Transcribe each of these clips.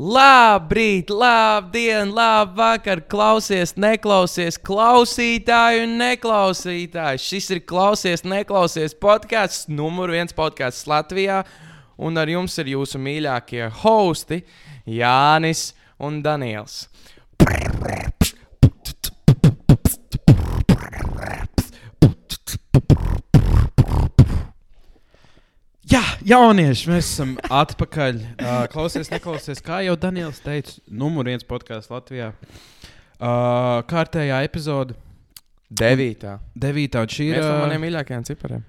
Labrīt, labdien, labvakar, klausies, neklausies, klausītāji un neklausītāji. Šis ir klausies, neklausies podkāsts, numur viens podkāsts Latvijā. Un ar jums ir jūsu mīļākie hosti Jānis un Daniels. Jā, jaunieši, mēs esam atpakaļ. Uh, klausies, neklausies, kā jau Daniels teica, numur viens podkāsts Latvijā. Uh, kārtējā epizode, Devītā. devītā, un šī ir. Viens no ā, maniem mīļākajiem cipariem.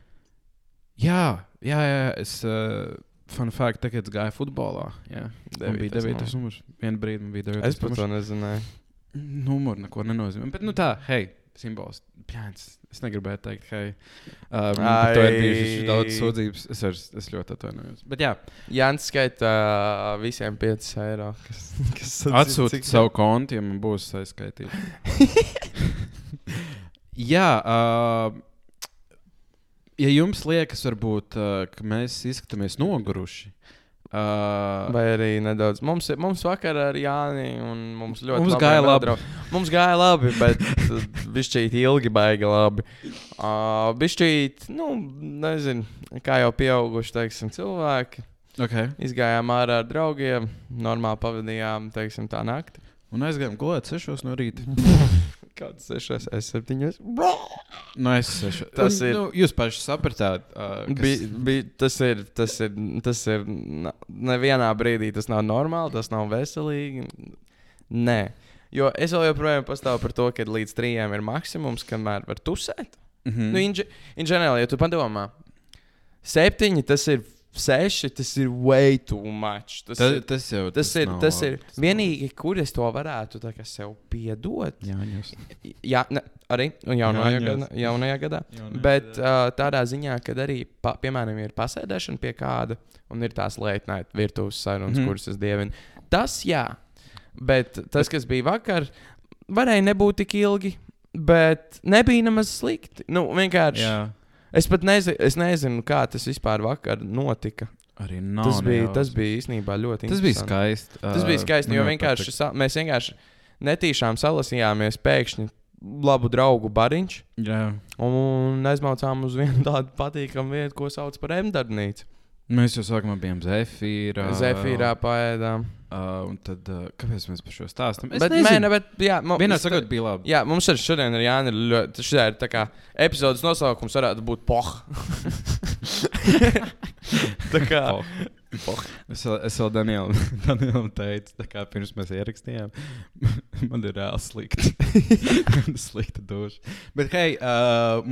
Jā, jā, jā, es. Uh, Fun fact, tagad es gāju futbolā. Jā, man bija Devītais numurs. Vienu brīdi man bija devītais Es pat to nezināju. Numurs neko nenozīmē. Bet, nu tā, hei, simbols. Pjāns, es negribēju teikt, hei. Um, to ir bijušas daudz sūdzības. Es, vairs, es ļoti atvainojos. Bet jā, Jānis skaita uh, visiem 5 eiro. Kas, kas Atsūtiet savu kontu, ja man būs aizskaitīts. Jā, uh, ja jums liekas, varbūt, uh, ka mēs izskatāmies noguruši, uh, Vai arī nedaudz. Mums, mums vakar ar Jāni un mums ļoti Mums labi gāja labi. nodrau- Mums gāja labi, bet bišķīt ilgi baigi labi. Uh, bišķīt, nu, nezinu, kā jau pieauguši, teiksim, cilvēki. okay. Izgājām ārā ar draugiem, normāli pavadījām, teiksim, tā nakti. un aizgājām gulēt 6 no rīta. Kāds sešas, es septiņos. No es sešu. Tas ir- Nu, jūs paši sapratāt, uh, kas... Bi, bi, tas ir, tas ir, tas ir, nevienā brīdī tas nav normāli, tas nav veselīgi. Nē, jo es vēl joprojām pastāvu par to, ka līdz trijiem ir maksimums, kamēr var tusēt. mm Mm. Nu, in general, ja tu padomā, septiņi tas ir seši, tas ir way too much. Tas, tas, ir, tas jau tas ir, nav tas ir vienīgi, kur es to varētu sev piedot. Jā. Jā, ne, arī jaunajā Jāņos. gadā. Jaunajā gadā. Jaunajā Bet uh, tādā ziņā, kad arī, pa, piemēram, ir pasēdēšana pie kāda un ir tās lētnē virtuves sarunas, mm. -hmm. kuras es dievinu. Tas jā, bet tas, kas bija vakar, varēja nebūt tik ilgi, bet nebija nemaz slikti. Nu, vienkārši. Jā, Es pat nezinu, es nezinu, kā tas vispār vakar notika. arī nav. Tas bija, nejauši. tas bija īstenībā ļoti Tas bija interesanti. skaisti. Tas bija Uh, skaisti, jo vienkārši, sa, mēs vienkārši netīšām salasījāmies pēkšņi labu draugu bariņš. Jā. Un aizmaucām uz vienu tādu patīkamu vietu, ko sauc par Emdarbnīcu. Mēs jau sākumā bijām Zefīrā. Zefīrā paēdām. Uh, un tad, uh, kāpēc mēs par šo stāstām? Bet, nē, ne, bet, jā, mo- Vienā es- sakot, bija labi. Jā, mums ar šodien ir Jānis. Ļoti, šī ir tā kā epizodes nosaukums, varētu būt poha. tā kā Oh. Es vēl, es vēl Danielam, Danielam teicu, kā pirms mēs ierakstījām, man ir reāli slikti. Man ir slikta duša. Bet, hei, uh,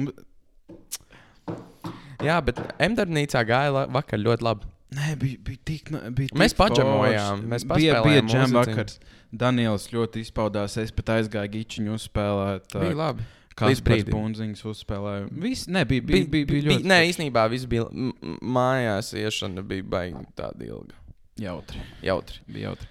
Jā, bet Emdarbnīcā gāja vakar ļoti labi. nē, bija, bija tik. Bija Mēs paģemojām, mēs bija, bija paspēlējām džem vakars. Daniels ļoti izpaudās. Es pat aizgāju gičiņu uzspēlēt. Bija labi. Kāds līdz brīdim. bunziņus uzspēlēju. Viss, ne, bija, bija, bija, bija ļoti Nē, īstenībā viss bija mājās. Iešana bija baigi tāda ilga. jautri. Jautri. Bija jautri.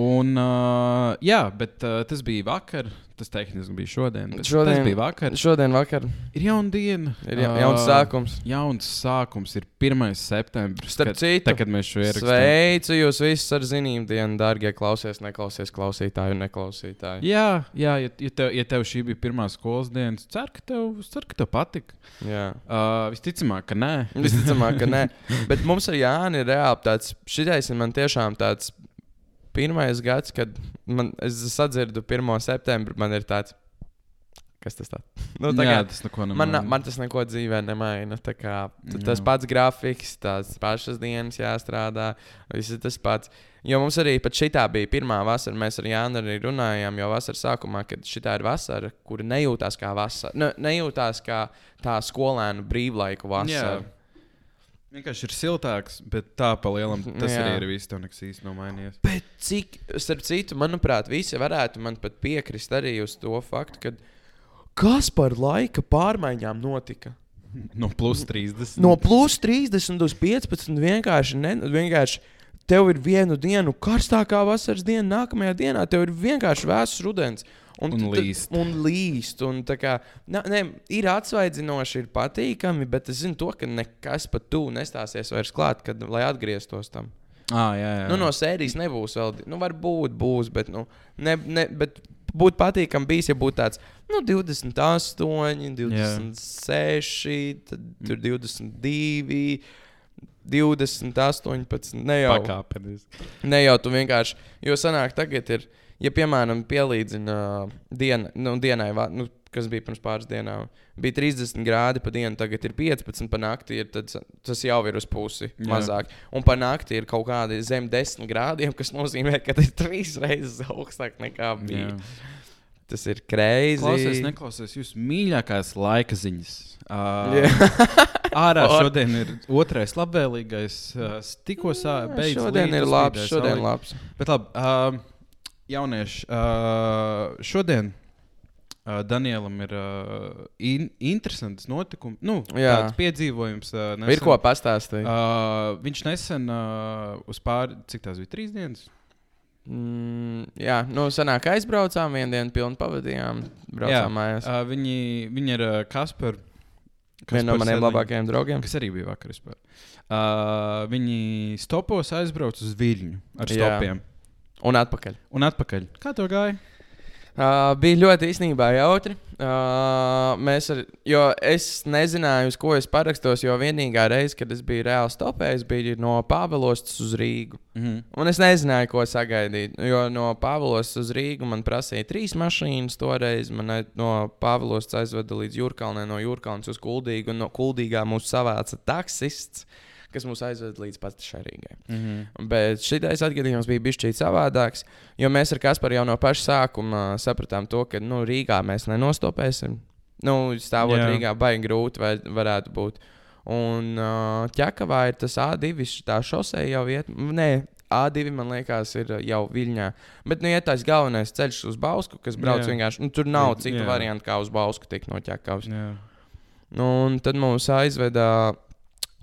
Un, uh, jā, bet uh, tas bija vakar. Tas tehniski bija šodien. Šodien- bija vakar. Šodien vakar Ir jauna diena. ir ja, jauns sākums. Jauns sākums ir 1. septembris. Starp kad, citu, tā, kad mēs šo ierakstām. Sveicu jūs visus ar zinību dienu, dārgie klausies, neklausies klausītāji un neklausītāji. Jā, jā ja, ja, tev, ja tev šī bija pirmā skolas diena, ceru, ka tev, ceru, ka tev patika. Jā. Uh, visticamāk, ka nē. Visticamāk, ka nē. Bet mums ar Jāni ir reāli tāds, šitais ir man tiešām tāds pirmais gads, kad man, es sadzirdu 1. septembri, man ir tāds, kas tas tāds? Nu, tā jā, tas neko man, nemaina. man tas neko dzīvē nemaina. Kā, tas pats grafiks, tās pašas dienas jāstrādā, viss ir tas pats. Jo mums arī pat šitā bija pirmā vasara, mēs ar Jānu arī runājām jau vasaras sākumā, kad šitā ir vasara, kura nejūtās kā vasara. Ne, nejūtās kā tā skolēnu brīvlaiku vasara. Jā. Vienkārši ir siltāks, bet tā pa lielam tas Jā. arī ir viss. Tev nekas īsti nav mainījies. Bet cik, starp citu, manuprāt, visi varētu man pat piekrist arī uz to faktu, ka kas par laika pārmaiņām notika? No plus 30. No plus 30 uz 15 vienkārši, ne, vienkārši tev ir vienu dienu karstākā vasaras diena, nākamajā dienā tev ir vienkārši vēss rudens. Un tu- līst. Un līst. Un kā, ne, ne, ir atsvaidzinoši, ir patīkami, bet es zinu, to, ka nekas pat tu nestāsies vairs klāt, kad, lai atgrieztos tam. Ah, jā, jā. Nu, no sērijas nebūs vēl. Nu, varbūt būs, bet, nu, ne, ne, bet būtu patīkami bijis, ja būtu tāds nu, 28, 26, tad tur 22. 20, 18, ne jau. pakāpeniski. Ne jau tu vienkārši, jo sanāk, tagad ir, ja piemēram pielīdzina uh, dien, nu, dienai, nu, kas bija pirms pāris dienām, bija 30 grādi pa dienu, tagad ir 15 pa nakti, ir, tad, tas jau ir uz pusi Jā. mazāk. Un pa nakti ir kaut kādi zem 10 grādiem, kas nozīmē, ka tas ir trīs reizes augstāk nekā bija. Jā. Tas ir greizi. Klausies, neklausies jūsu mīļākās laika ziņas. Uh, Jā. ārā šodien ir otrais labvēlīgais. Uh, tikko beidzas Šodien ir lietus, labs, spīdēja šodien saule. labs. Bet labi, uh, jaunieši, uh, šodien uh, Danielam ir uh, in interesants notikums, nu, Jā. tāds piedzīvojums. Uh, Ir ko pastāstīt. Uh, viņš nesen uh, uz pāri, cik tās bija, trīs dienas? Mm, jā, nu, sanāk, aizbraucām, vienu dienu pilnu pavadījām, braucām mājās. Uh, viņi, viņi ir uh, Kasper. Viena no maniem labākajiem draugiem. Kas arī bija vakar. vispār. Uh, viņi stopos aizbrauca uz Viļņu ar Jā. stopiem. Un atpakaļ. Un atpakaļ. Kā tev gāja? Uh, bija ļoti īstenībā jautri. Uh, mēs ar, jo es nezināju, uz ko es parakstos, jo vienīgā reize, kad es biju reāli stopējis, bija no Pāvilostas uz Rīgu. Mm -hmm. Un es nezināju, ko sagaidīt. Jo no Pāvilos uz Rīgu man prasīja trīs mašīnas. Toreiz man no Pāvilos aizveda līdz Jurkalnē, no Jurkalnes uz Kuldīgu. Un no Kuldīgā mūs savāca taksists, kas mūs aizveda līdz pat Šarīgai. Mm -hmm. Bet šitais atgadījums bija bijis savādāks. Jo mēs ar Kasparu jau no paša sākuma sapratām to, ka nu, Rīgā mēs nenostopēsim. Nu, stāvot Jā. Jā. Rīgā, baigi grūti vai varētu būt. Un uh, ķekavā ir tas A2, tā šosei jau iet. Nē, A2 man liekas, ir uh, jau Viļņā. Bet, nu, ja tas galvenais ceļš uz Bausku, kas brauc Jā. vienkārši, nu, tur nav Jā. citu variantu, kā uz Bausku tikt no ķekavas. Jā. Nu, un tad mums aizveda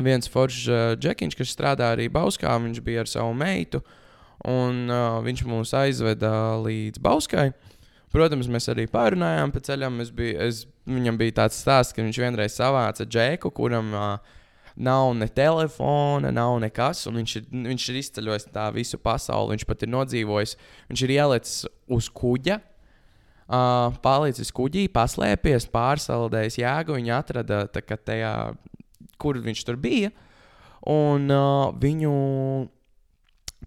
viens foršs uh, džekiņš, kas strādā arī Bauskā. Viņš bija ar savu meitu, un uh, viņš mūs aizveda līdz Bauskai. Protams, mēs arī pārunājām pa ceļam. Es biju, es, viņam bija tāds stāsts, ka viņš vienreiz savāca džeku, kuram uh, nav ne telefona, nav nekas. Viņš ir, viņš ir izceļojis tā visu pasauli. Viņš pat ir nodzīvojis. Viņš ir ielicis uz kuģa. Uh, palicis kuģī, paslēpies, pārsaldējis jēgu. Viņa atrada tajā, kur viņš tur bija. Un uh, viņu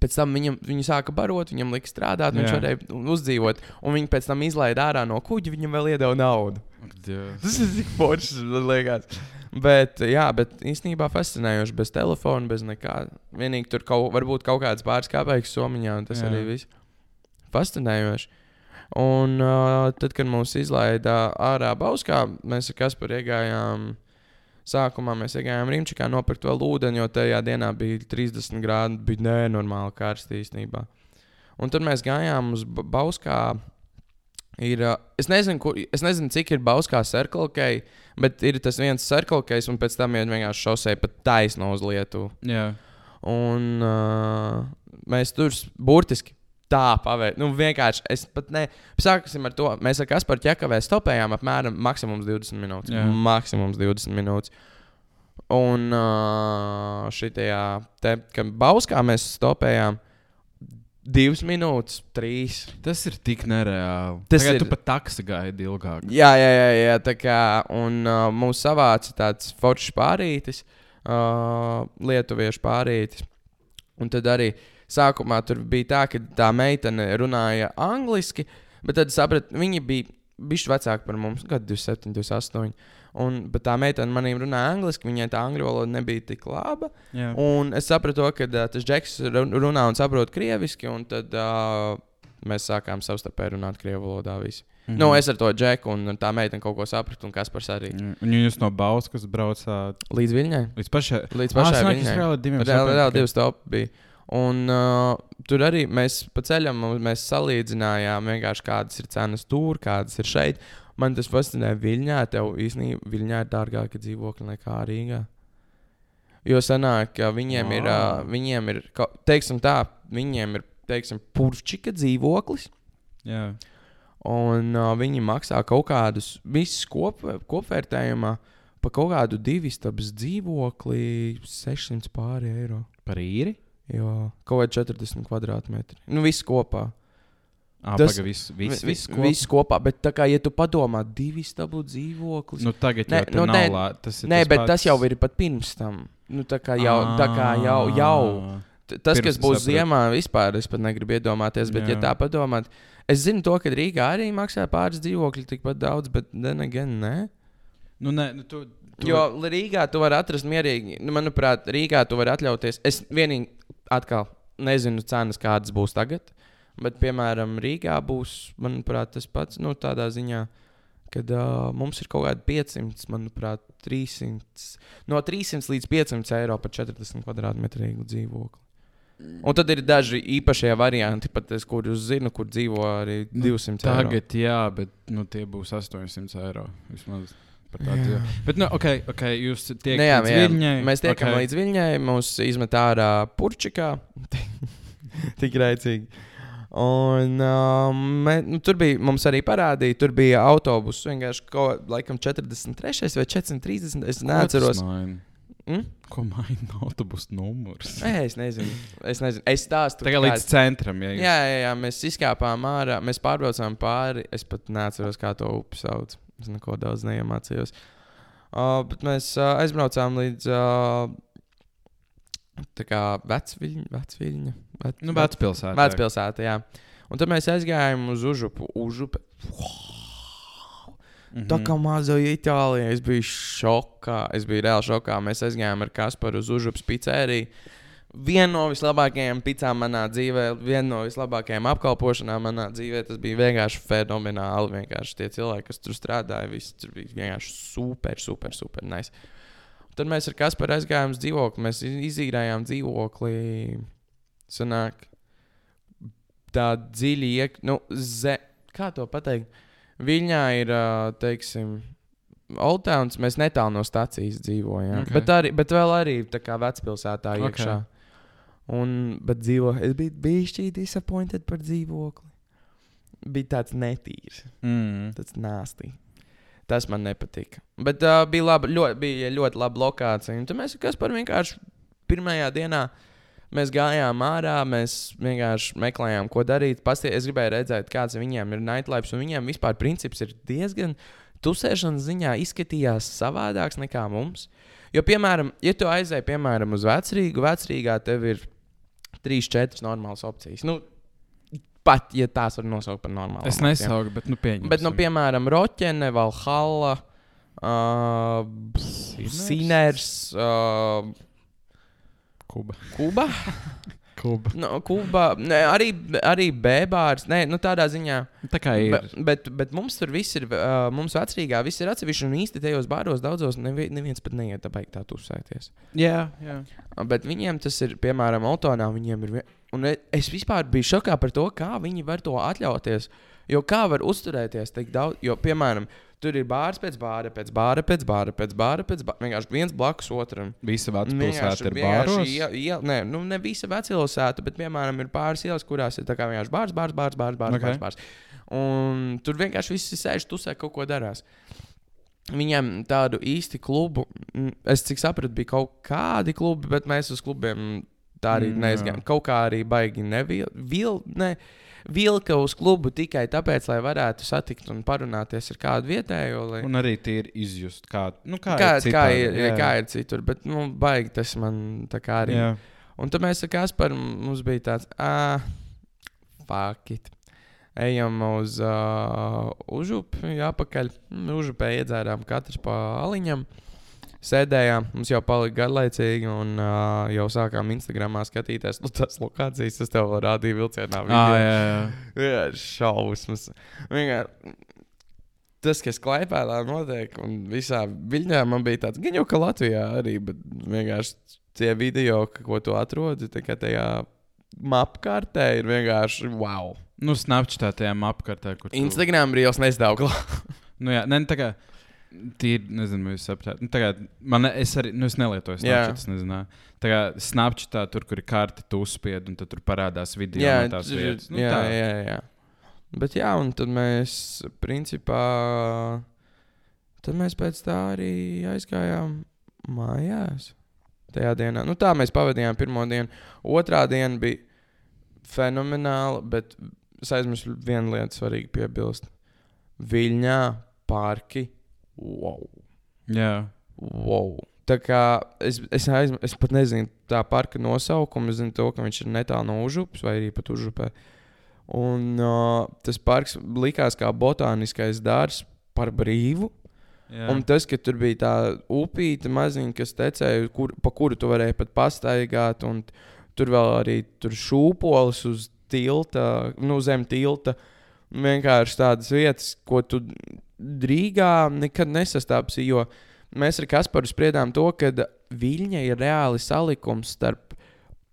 pēc tam viņam, viņu sāka barot, viņam lika strādāt, viņš Jā. varēja uzdzīvot. Un viņi pēc tam izlaida ārā no kuģa, viņam vēl iedeva naudu. Dievs. Tas ir tik foršs, man liekas. Bet, jā, bet īstenībā fascinējoši bez telefona, bez nekā. Vienīgi tur kaut, varbūt kaut kāds pāris kāpējs somiņā, un tas Jā. arī viss. Fascinējoši. Un uh, tad, kad mūs izlaida ārā Bauskā, mēs ar Kasparu iegājām. Sākumā mēs iegājām Rīgčikā, nopirkt vēl ūdeni, jo tajā dienā bija 30 grādi. Bija nenormāli karsti īstenībā. Un tad mēs gājām uz Ba- Bauskā. Ir, es, nezinu, kur, es nezinu, cik ir Bauskā cirkelkei, bet ir tas viens cirkelkejs, un pēc tam ir vienkārši šosei pat taisno uz Lietuvu. Jā. Un uh, mēs tur burtiski tā pavērtām. Nu, vienkārši es pat ne. Sāksim ar to. Mēs ar Kasparu ķekavē stopējām apmēram maksimums 20 minūtes. Jā. Maksimums 20 minūtes. Un uh, šitajā te, kad Bauskā mēs stopējām. Divas minūtes, trīs. Tas ir tik nereāli. Tas Tagad ir- pat taksi gaidi ilgāk. Jā, jā, jā, jā tā kā un, uh, mūs savāca tāds foršs pārītis, uh, lietuviešu pārītis. Un tad arī sākumā tur bija tā, ka tā meitene runāja angliski, bet tad sapratu, viņa bija bijusi vecāka par mums, gadu 27, 28. Un, bet tā meitene manī runāja angliski, viņai tā angļu valoda nebija tik laba. Jā. Un es sapratu, ka uh, tas džeks run- runā un saprot krieviski, un tad uh, mēs sākām savstarpēji runāt krievu valodā. Visi. Mhm. Nu, es ar to džeku un tā meitene kaut ko sapratu, un kas par arī. Jā. Un jūs no Bauskas braucāt Līdz viņai. līdz pašai. Līdz Ah, pašai jūs viņai. reāli divi stopi bija. Un uh, tur arī mēs pa ceļam mēs salīdzinājām, kādas ir cenas tur, kādas ir šeit. Man tas fascinē Viļņā. Tev īstenībā Viļņā ir dārgāki dzīvokļi nekā Rīgā. Jo sanāk, ka viņiem ir, uh, Wow. viņiem ir, teiksim tā, viņiem ir, teiksim, purčika dzīvoklis. Jā. Un uh, viņi maksā kaut kādus visus kop, kopvērtējumā par kaut kādu divu stabas dzīvokli 600 pāri eiro. Par īri? Jo kaut kādi 40 kvadrātmetri. Nu, viss kopā. Ah, Tas- paga, viss, viss, Vi- viss, vi- kopā? viss kopā. Bet, kā, ja tu padomā, divi stabu dzīvoklis. Nu, tagad Nē, jau nu, nē, nav lā, tas ir Nē, tas bet pats. tas jau ir pat pirms tam. Nu, tā kā jau, tā kā jau, jau. Ah. Tas, Pirms kas būs sapratu. ziemā, vispār es pat negribu iedomāties. Bet, Jā. ja tā padomāt, es zinu to, ka Rīgā arī maksā pāris dzīvokļi tikpat daudz, bet then again, nē. Nu, nē, nu, tu, tu, Jo Rīgā tu vari atrast mierīgi, nu, manuprāt, Rīgā tu vari atļauties. Es vienīgi atkal nezinu cenas, kādas būs tagad. Bet, piemēram, Rīgā būs, manuprāt, tas pats. Nu, tādā ziņā, kad uh, mums ir kaut kādi 500, manuprāt, 300, no 300 līdz 500 eiro par 40 kvadrātmetru dzīvokli. Un tad ir daži īpašie varianti, pat es, kurus zinu, kur dzīvo arī 200 eiro. Tagad, jā, bet nu, tie būs 800 eiro. Vismaz tādu. Bet, nu, ok, ok, jūs tiekat Nu, jā, līdz jā. Viļņai. Mēs tiekam ok. okay. līdz viņai, mūs izmet ārā purčikā. Tik rēcīgi. Un um, mē, nu, tur bija, mums arī parādīja, tur bija autobuss vienkārši kaut laikam 43 vai 430. Es neatceros. Mm? Ko maina autobusu numurs? Nē, es nezinu. Es, nezinu. es stāstu. Tagad kā līdz centram, ja jūs Jā, jā, jā, mēs izkāpām ārā, mēs pārbraucām pāri. Es pat neatceros, kā to upi sauc. Es neko daudz neiemācījos. Uh, bet mēs uh, aizbraucām līdz uh, tā kā vecviļņa. vecviļņa vec, Nu, Vecpilsētā. Vecpilsētā, jā. Un tad mēs aizgājām uz Užupu. Užupe. Mhm. Tā kā mazo Itālijā es biju šokā. Es biju reāli šokā. Mēs aizgājām ar Kasparu uz Užupas pizzeriju. Viena no vislabākajām pizzām manā dzīvē, viena no vislabākajām apkalpošanām manā dzīvē. Tas bija vienkārši fenomenāli. Vienkārši tie cilvēki, kas tur strādāja, visi tur bija vienkārši super, super, super nice. Tad mēs ar Kasparu aizgājām uz dzīvokli. Mēs iz- izīrējām dzīvokli. Sanāk, tā dziļi iek, nu, ze, kā to pateikt? Viņā ir, teiksim, Oldtowns. Mēs netālu no stācijas dzīvojam. Ok. Okay. Bet, arī, bet vēl arī tā kā vecpilsētā Ok. iekšā. Un, bet dzīvo, es biju bijis disappointed par dzīvokli. Bija tāds netīrs, Mm. tāds nāstī. Tas man nepatika. Bet uh, bija, laba, ļoti, bija ļoti laba lokācija. Un tad mēs kas par vienkārši pirmajā dienā mēs gājām ārā, mēs vienkārši meklējām, ko darīt. Pastie, es gribēju redzēt, kāds viņiem ir nightlife, un viņiem vispār princips ir diezgan tusēšanas ziņā izskatījās savādāks nekā mums. Jo, piemēram, ja tu aizēji piemēram uz vecrīgu, vecrīgā tev ir trīs, četras normālas opcijas. Nu, pat, ja tās var nosaukt par normālām. Es nesaucu, bet, nu, pieņemsim. Bet, nu, piemēram, Roķene, Valhalla, uh, Siners, uh, Kuba. Kuba. Kuba. Nu, Kuba ne, arī, arī Bēbārs. Nē, nu, tādā ziņā. Tā kā ir. Bet, bet, bet mums tur viss ir, uh, mums vecrīgā viss ir atsevišķi. Un īsti tajos bāros daudzos nevi, neviens pat neiet tā baigt tā uzsēties. Jā, jā. Bet viņiem tas ir, piemēram, Altonā. Viņiem ir. Un e- es vispār biju šokā par to, kā viņi var to atļauties. Jo kā var uzturēties tik daudz, jo, piemēram, tur ir bārs pēc bāra, pēc bāra, pēc bāra, pēc bāra, pēc bāra. Vienkārši viens blakus otram. Visa Vienkārši- vecpilsēta ir iel, nē, nu, ne visa vecpilsēta, bet, piemēram, ir pāris ielas, kurās ir vienkārši bārs, bārs, bārs, bārs, bārs, Ok. okay. bārs, bārs. Un tur vienkārši visi sēž, tusē, kaut ko darās. Viņam tādu īsti klubu, es cik sapratu, bija kaut kādi klubi, bet mēs uz klubiem tā arī Mm, neizgājām. jā. Kaut kā arī baigi nevilka. Vil, ne, vilka uz klubu tikai tāpēc, lai varētu satikt un parunāties ar kādu vietējo. Lai... Un arī ir izjust, kā, nu, kā, Kā, ir, kā, citādi, ir, jā. kā ir citur, bet nu, baigi tas man tā kā arī. Jā. Un tad mēs ar Kasparu mums bija tāds, ah, fuck it. Ejam uz uh, užupi, apakaļ. Užupē iedzērām katrs pa aliņam. Sēdējām, mums jau palika garlaicīgi, un uh, jau sākām Instagramā skatīties, nu, tas lokācijas, tas tev rādīja vilcienā. Ah, jā, jā. Jā, šausmas. Vienkārši tas, kas klaipēlā notiek, un visā viļņā man bija tāds, gan jau ka Latvijā arī, bet vienkārši tie video, ko tu atrodi, kā tajā mapkartē, ir vienkārši wow. Nu, Snapchatā tajā apkārtē, kur. tu- Instagram rīls nezdauglā. Nu, jā, ne, tā kā. Tīri, nezinu, jūs saprotat. Nu, kā man, es arī, nu, es nelietoju. Snapchat, nezinu. Tā kā Snapchatā tur, kur ir karte, tu uzspied, un tur parādās video jā, no tās vietas. Nu, jā, tā. jā, jā. Bet jā, un tad mēs, principā, tad mēs pēc tā arī aizgājām mājās. tajā dienā. Nu, tā mēs pavadījām pirmo dienu. Otrā diena bija fenomenāla, bet es aizmirsu vienu lietu svarīgi piebilst. Viļņā parki. Wow! Jā, wow. Tā kā es, es, aizm, es pat nezinu tā parka nosaukumu, es zinu to, ka viņš ir netālu no Užupas vai arī pat Užupē. Un uh, tas parks likās kā botāniskais dārzs par brīvu. jā. Un tas, ka tur bija tā upīte maziņa, kas tecēja, kur, pa kuru tu varēji pat pastaigāt, un tur vēl arī tur šūpoles uz tilta, nu, zem tilta. Vienkārši tādas vietas, ko tu Rīgā nekad nesastāpsi. Jo mēs ar Kasparu spriedām to, ka Viļņa ir reāli salikums starp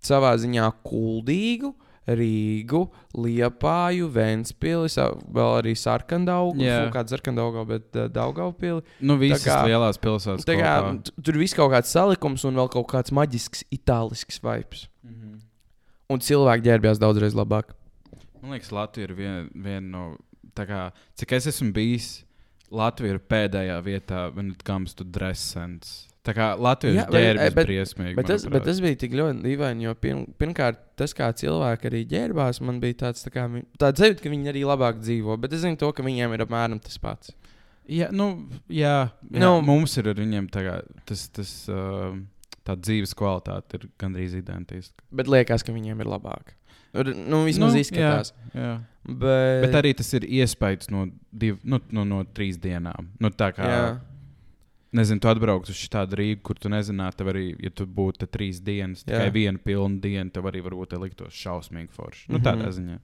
savā ziņā kuldīgu. Rīgu, Liepāju, Vēnspili, vēl arī Sarkandaugu, Jā. nu, kāda Sarkandauga, bet uh, Daugavpili. nu, visas kā- lielās pilsētas. Tā kā, tur viss kaut kāds salikums un vēl kaut kāds maģisks, itālisks vibes. Mhm. Un cilvēki ģērbjās daudzreiz labāk. Man liekas, Latvija ir viena vien no. tā Kā, cik es esmu bijis, Latvija ir pēdējā vietā, when it comes to dressens. Tā kā Latvija Jā, ir bet- briesmīgi. Bet tas, bet tas bija tik ļoti dīvaini, jo pirm, pirmkārt, tas, kā cilvēki arī ģērbās, man bija tāds, tā kā, tāds sajūta, ka viņi arī labāk dzīvo. Bet es zinu, to, ka viņiem ir apmēram tas pats. Jā, nu, jā, jā Nu- mums ir ar viņiem tā kā, tas, tas uh, tā dzīves kvalitāte ir gandrīz identiska. Bet liekas, ka viņiem ir labāk. Nu, vismaz Nu, nu, izskatās. Jā. Bet, Bet arī tas ir iespējas no, div, nu, no, no trīs dienām. Nu, tā kā, jā, nezinu, tu atbrauc uz tādu Rīgu, kur tu nezinātu, tev arī, ja tu būtu trīs dienas, Jā. tikai viena pilna diena, tev arī varbūt liktos šausmīgi forši. Nu, tādā Mhm. ziņā.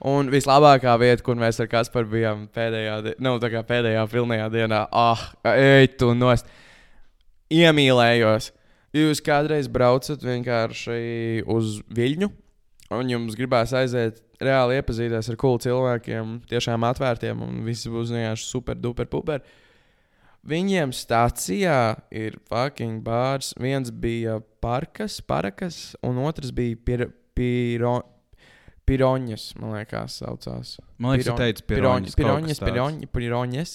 Un vislabākā vieta, kur mēs ar Kasparu bijām pēdējā, nu, tā kā pēdējā pilnajā dienā, ah, ej, tu nost. Iemīlējos. Jūs kādreiz braucat vienkārši uz viļņu, un jums gribās aiziet reāli iepazīties ar cool cilvēkiem, tiešām atvērtiem, un viss būs vienkārši super, duper, puper. Viņiem stācijā ir fucking bārs. Viens bija parkas, parakas, un otrs bija pir, piro, piroņas, man liekas, saucās. Man liekas, tu teici, Piroņas, piroņas, piroņas, piroņas.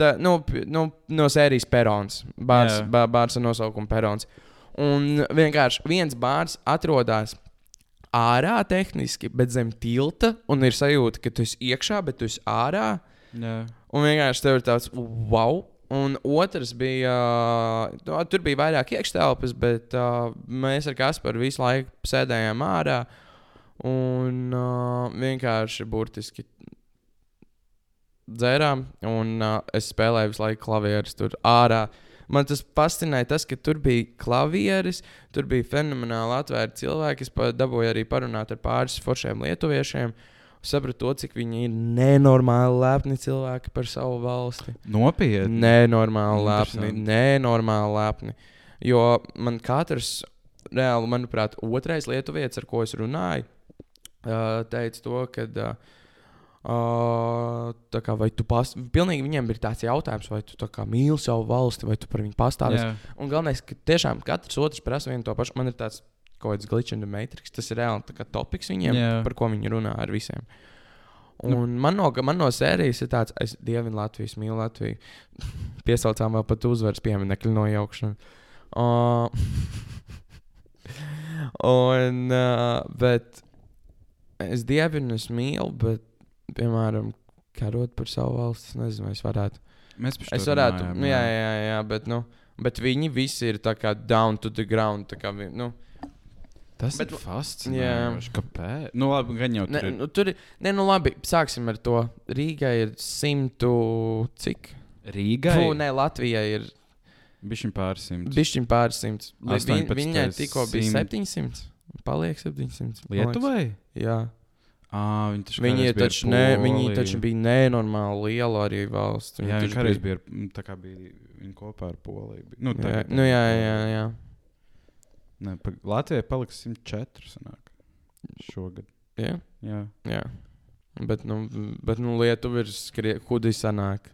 Tā, nu, nu, no sērijas perons. Bārs, bārs ar nosaukumu perons. Un vienkārši viens bārs atrodas ārā tehniski, bet zem tilta, un ir sajūta, ka tu esi iekšā, bet tu esi ārā. Jā. Un vienkārši tev ir tāds wow. Un otrs bija, uh, tur bija vairāk iekštelpas, bet uh, mēs ar Kasparu visu laiku sēdējām ārā. Un uh, vienkārši burtiski dzērām, un uh, es spēlēju visu laiku klavierus tur ārā. Man tas fascinēja, tas, ka tur bija klavieris, tur bija fenomenāli atvērti cilvēki. Es dabūju arī parunāt ar pāris foršiem lietuviešiem. Sapratu to, cik viņi ir nenormāli lepni cilvēki par savu valsti. Nopietni. Nenormāli lepni, nenormāli lepni. Jo man katrs, reāli, manuprāt, otrais lietuvietis, ar ko es runāju, teica to, ka. Uh, Uh, tā kā vai tu pas... Pilnīgi viņiem ir tāds jautājums, vai tu kā mīli savu valsti, vai tu par viņu pastāvi. Jā. Un galvenais, ka tiešām katrs otrs prasa vienu to pašu. Man ir tāds kaut kāds glitch in the matrix. Tas ir reāli kā topiks viņiem, Jā. par ko viņi runā ar visiem. Nu. Un man no, man no sērijas ir tāds, es dievinu Latviju, mīlu Latviju. Piesaucām vēl pat uzvaras pieminiektu nojaukšanu. Uh, un, uh, bet es dievinu, es mīlu, bet, piemēram, karot par savu valsti, es nezinu, vai es varētu. Mēs par Es šo varētu, runājām, jā, jā, jā, bet, nu, bet viņi visi ir tā kā down to the ground. tā Kā, nu, Tas Bet- ir fascinējoši. Kāpēc? Nu, labi, gan jau ne, tur ir. nu, tur ir, ne, nu, labi, sāksim ar to. Rīgai ir simtu, cik? Rīgai Fū, nē, Latvijai ir bija pārsimts. bišķiņ pāris simts. Li- vi- 18. Viņai tikko bija simt. 700. Paliek 700. man liekas. Lietuvai? Jā. À, viņi taču Viņi, bija taču, ne, viņi taču bija nenormāli liela arī valsts. Viņi Jā, viņi kādreiz bija, kā bija viņi kopā ar Poliju. Bija- Nu, Jā, nu, jā, jā, jā. Ne, pa, Latvijai paliks 104 sanāk. Šogad. jā. Jā. jā. Bet, nu, bet nu, Lietuva ir skrie, kudi sanāk.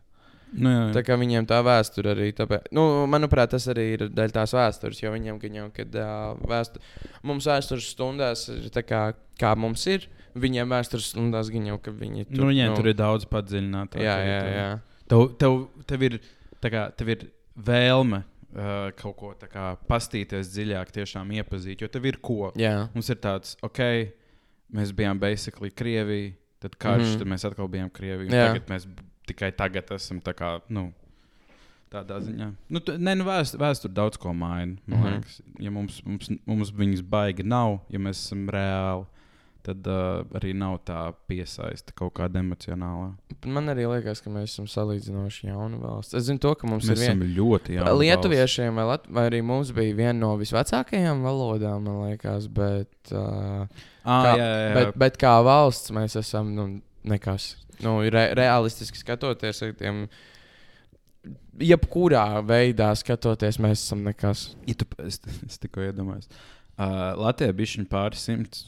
Nu, jā, Tā kā viņiem tā vēsture arī. Tāpēc, nu, manuprāt, tas arī ir daļa tās vēstures. Jo viņiem, kad jau, kad uh, vēstu, mums vēstures stundās ir tā kā, kā mums ir, viņiem vēstures stundās gan jau, ka viņi nu, viņiem tur ir daudz padziļinātāk. Jā, jā, tur. jā. Tev, tev, tev, ir, kā, tev ir vēlme uh, kaut ko tā kā pastīties dziļāk, tiešām iepazīt, jo tev ir ko. Jā. Mums ir tāds, ok, mēs bijām basically Krievija, tad karš, mm tad mēs atkal bijām Krievija. un Jā. Tagad mēs tikai tagad esam tā kā, nu, tādā ziņā. Nu, tu, nē, nu vēst, vēsture daudz ko maina. Man Mhm. liekas, ja mums, mums, mums viņas baigi nav, ja mēs esam reāli, tad uh, arī nav tā piesaista kaut kāda emocionāla. Man arī liekas, ka mēs esam salīdzinoši jauna valsts. Es zinu, to, ka mums Mēs ir esam ļoti jauni. Lietuviešiem vai, Lat vai arī mums bija viena no visvecākajām valodām, man liekas, bet, uh, Ah, kā, jā, jā, jā. bet, bet kā valsts mēs esam nu, nekas. Nu, re realistiski skatoties, ar tiem, jebkurā veidā skatoties, mēs esam nekas. Ja tu, es, es tikko iedomājos. Uh, Latvijā bija viņa pāris simts.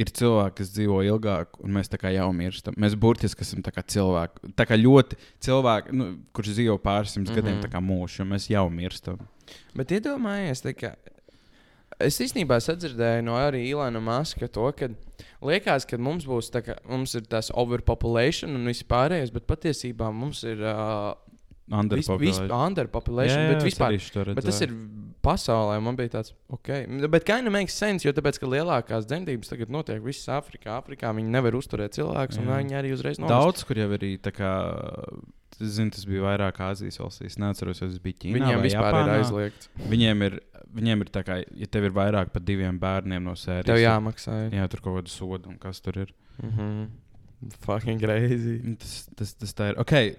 Ir cilvēki, kas dzīvo ilgāk, un mēs tā kā jau mirstam. Mēs burtiski esam cilvēki. Tā kā ļoti cilvēki, nu, kurš dzīvo pāris simtus mm -hmm. gadiem, Mhm. tā kā mūžs, un mēs jau mirstam. Bet iedomājieties, es īstenībā sadzirdēju no arī Ilāna Maska to, ka liekas, ka mums būs tā, ka mums ir tas overpopulation un viss pārējais, bet patiesībā mums ir uh, vis, vis, Underpopulation. underpopulation, Jā, jā, bet vispār. Bet tas ir pasaulē, man bija tāds, ok. Bet kā jau makes sense, jo tāpēc, ka lielākās dzemdības tagad notiek visā Āfrikā. Āfrikā viņi nevar uzturēt cilvēkus, un Jā. viņi arī uzreiz nomirst. Daudz, kur jau arī tā kā. Es zinu, tas bija vairāk Āzijas valstīs. Neatceros, vai tas bija Ķīnā. Viņiem vispār Japānā. ir aizliegts. Viņiem ir, viņiem ir tā kā, ja tev ir vairāk par diviem bērniem no sērijas, Tev jāmaksā. jā, tur kaut kāda soda un kas tur ir. Mhm. Fucking crazy. Nu, Tas, tas, tas tā ir. Okay.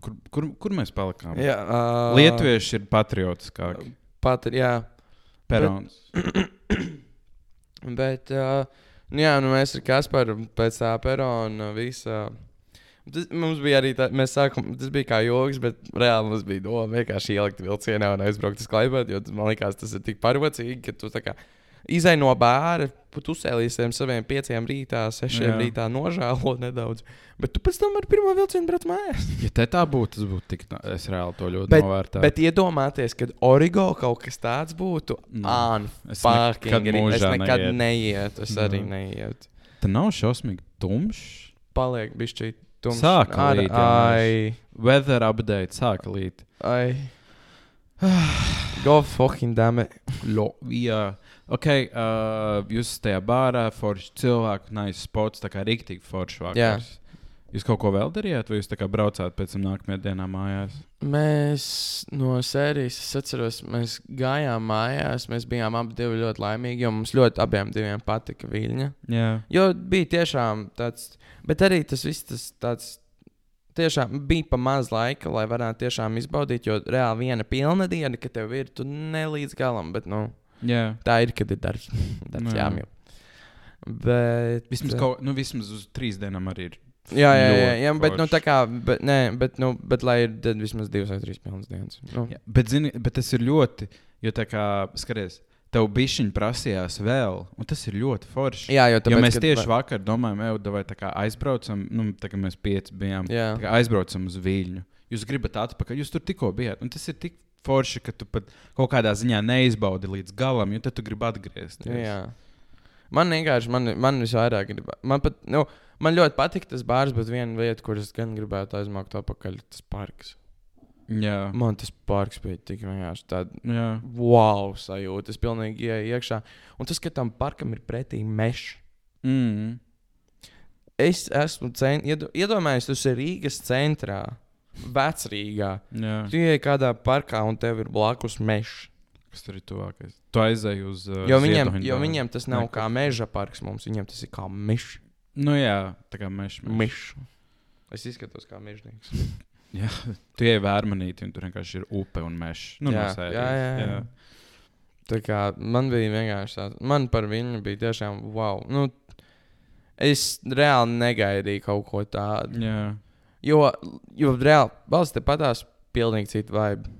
Kur, kur, kur mēs palikām? Jā, uh, Lietuvieši ir patriotiskāki. Pat, jā. Perons. Bet, uh, nu jā, nu mēs ar Kasparu pēc tā perona visa. Tas, mums bija arī tā, mēs sākām, tas bija kā joks, bet reāli mums bija doma vienkārši ielikt vilcienā un aizbraukt uz Klaipēdu, jo man liekas, tas ir tik parocīgi, ka tu tā kā izai no bāra, uzcēlīsies saviem pieciem rītā, sešiem Jā. rītā nožēlo nedaudz. Bet tu pēc tam ar pirmo vilcienu brauc mājās. Ja te tā būtu, tas būtu tik. Es reāli to ļoti Bet- novērtēju. Bet iedomāties, kad Origo kaut kas tāds būtu, Nu, Ān, es nekad es nekad neietu. Es Jā. arī neietu. Tā nav šausmīgi tumšs. Paliek bišķi tumšs. Sāka Ar- līt, jā, Ai, Weather update sāka līt. ai. Go fucking damn it. Lo, jā. Ok, uh, jūs esat tajā bārā, forši cilvēki, nice spots, tā kā rīktīgi forši vakars. Jūs kaut ko vēl darījāt, vai jūs tā kā braucāt pēc tam nākamajā dienā mājās? Mēs no sērijas, es atceros, mēs gājām mājās. Mēs bijām abi ļoti laimīgi, jo mums ļoti abiem patika viļņa. Jā. Jo bija tiešām tāds, bet arī tas viss tas tāds. Tiešām bija pa maz laika, lai varētu tiešām izbaudīt, jo reāli viena pilna diena, ka tev ir, tu ne līdz galam, bet nu, Jā. tā ir, kad ir darbs. darbs jā. jāmīl. Bet. Vismaz, kaut, nu, vismaz uz trīs dienām arī ir. Jā, jā, jā, jā bet, nu, tā kā, bet, nē, bet, nu, bet lai ir vismaz divas vai trīs pilnas dienas. Nu, Jā, bet, zini, bet tas ir ļoti, jo tā kā, skaties, tev bišķiņi prasījās vēl, un tas ir ļoti forši. jā, jo Jo tāpēc, mēs kad- tieši vakar domājām, ej, vai tā kā aizbraucam, nu, tā kā mēs pieci bijām, kā aizbraucam uz Viļņu. Jūs gribat atpakaļ, jūs tur tikko bijāt, un tas ir tik forši, ka tu pat kaut kādā ziņā neizbaudi līdz galam, jo tad tu gribi atgriezties. Jā. Man vienkārši, man, man visvairāk grib. Man, pat, nu, man ļoti patīk tas bārs, bet viena lieta, kuras gan gribētu aizmākt atpakaļ, ir tas parks. Jā. Man tas parks bija tik vienkārši tāds. Wow, sajūta. Es pilnīgi ienāku iekšā. Un tas, ka tam parkam ir pretī mežs. Mm. Es esmu iedo- iedomājies, tas ir Rīgas centrā, Vecrīgā. Jā. Tu ienāc kādā parkā un tev ir blakus mežs. Kas tur ir tuvākais? Tu aizēji uz. Uh, Jo viņiem, jo viņiem tas nav Nē, kā meža parks, mums viņiem tas ir kā mežs. Nu jā, tā kā mēs. Mišs. Es izskatos kā mežģīgs. Jā, tu ej vērmanīti, un tur vienkārši ir upe un mežs. Nu, Jā, no sērijas. jā, jā, jā. Tā kā man bija vienkārši tāds, man par viņu bija tiešām wow. Nu, es reāli negaidīju kaut ko tādu. jā. Jo, jo reāli valsts te patās pilnīgi citu vibe.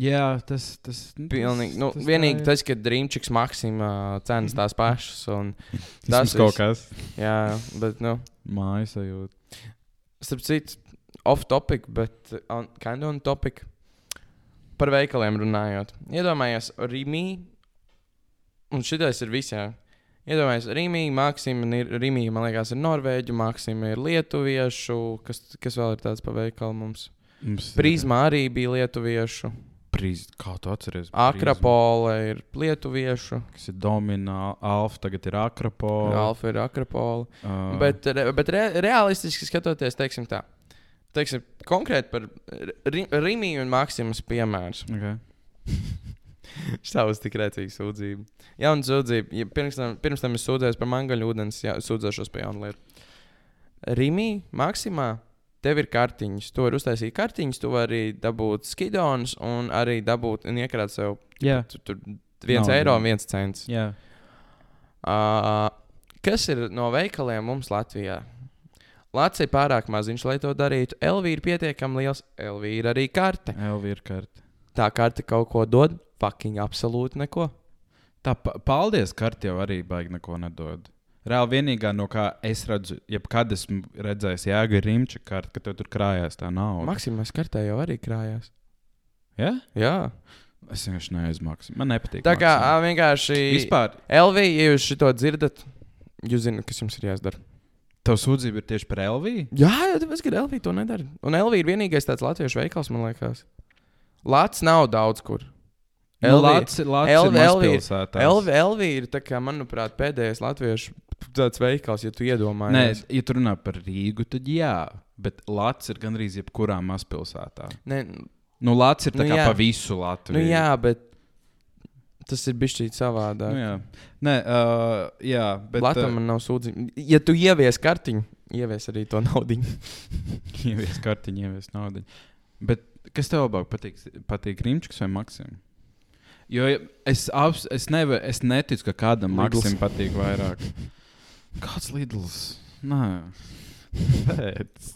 Jā, tas tas nu, Pilnīgi, nu, tas vienīgi tā ir. tas, ka Dreamčiks Maksimā cenas tās pašas. Tas tas kaut kas jā, bet, nu, mājas sajūta. starp citu, off topic, bet on, kind of on topic. Par veikaliem runājot. Iedomājieties, Rīgā, un šitais ir visā. Iedomājieties, Rīgā, Maksima, ir, Rīgā, man liekas, ir norvēģu, Maksima ir lietuviešu, kas, kas vēl ir tāds pa veikalu mums. Mums Prizmā arī bija lietuviešu. Brīz, kā tu atceries? Akrapola ir lietuviešu, Kas ir domināla, alfa, tagad ir akrapola. Alfa ir akrapola. Uh, Bet, re, bet re, realistiski skatoties, teiksim tā. Teiksim, konkrēti par ri, Rīgānu un Maksimas piemērs. Okay. Šāds tik rēcīgs sūdzība. Jauna sūdzība. Ja pirms, tam, pirms tam es sūdzējos par mangaļu ūdens, jā, sūdzēšos par jaunu lietu. Rīmī, Maksimā, tev ir kartiņas. Tu vari uztaisīt kartiņas, tu vari dabūt skidonus un arī dabūt un iekrāt sev Jā, tur, tur viens Naudu. eiro un viens cents. jā. Uh, kas ir no veikaliem mums Latvijā? Latvija ir pārāk maziņš, lai to darītu. Elvija ir pietiekami liels. Elvija ir arī karte. Elvija karte. Tā karte kaut ko dod, fucking absolūti neko. Tā pa paldies, karte jau arī baigi neko nedod. Reāli vienīgā, no kā es redzu, jebkad esmu redzējis, jēga ir rīmča karte, ka tev tur krājās tā nauda. Maksimais kartē jau arī krājās. Ja? Jā, Es vienkārši neaizmaksu. Man nepatīk. tā kā Maxima. ā, vienkārši. Vispār, Elvija, ja jūs šo dzirdat, jūs zināt, kas jums ir jāizdara. Tev sūdzība ir tieši par Elviju? Jā, jau tāpēc, ka Elvija to nedara. Un Elvija ir vienīgais tāds latviešu veikals, man liekas. Lats nav daudz kur. Nu, Elvija- ir. Elvi, Elvija ir, tā kā, manuprāt, pēdējais latviešu tāds veikals, ja tu Nē, iedomājies. ja tu runā par Rīgu, tad jā. Bet Latvijas ir gandrīz jebkurā mazpilsētā. Nē, Nu, Latvijas ir tā Nu, kā jā. pa visu Latviju. nu jā, bet tas ir bijis šķiet savādāk. Nu, jā. Nē, uh, jā, bet. Latvijam man nav sūdzība. Ja tu ievies kartiņu, ievies arī to naudu. Ievies kartiņu, ievies naudu. Bet kas tev labāk patīk? Patīk Rīmčiks vai Maksims? Jo es, abs, es, nevar, es neticu, ka kādam. Maksim patīk vairāk. Kāds Lidls? Nē, Pēc.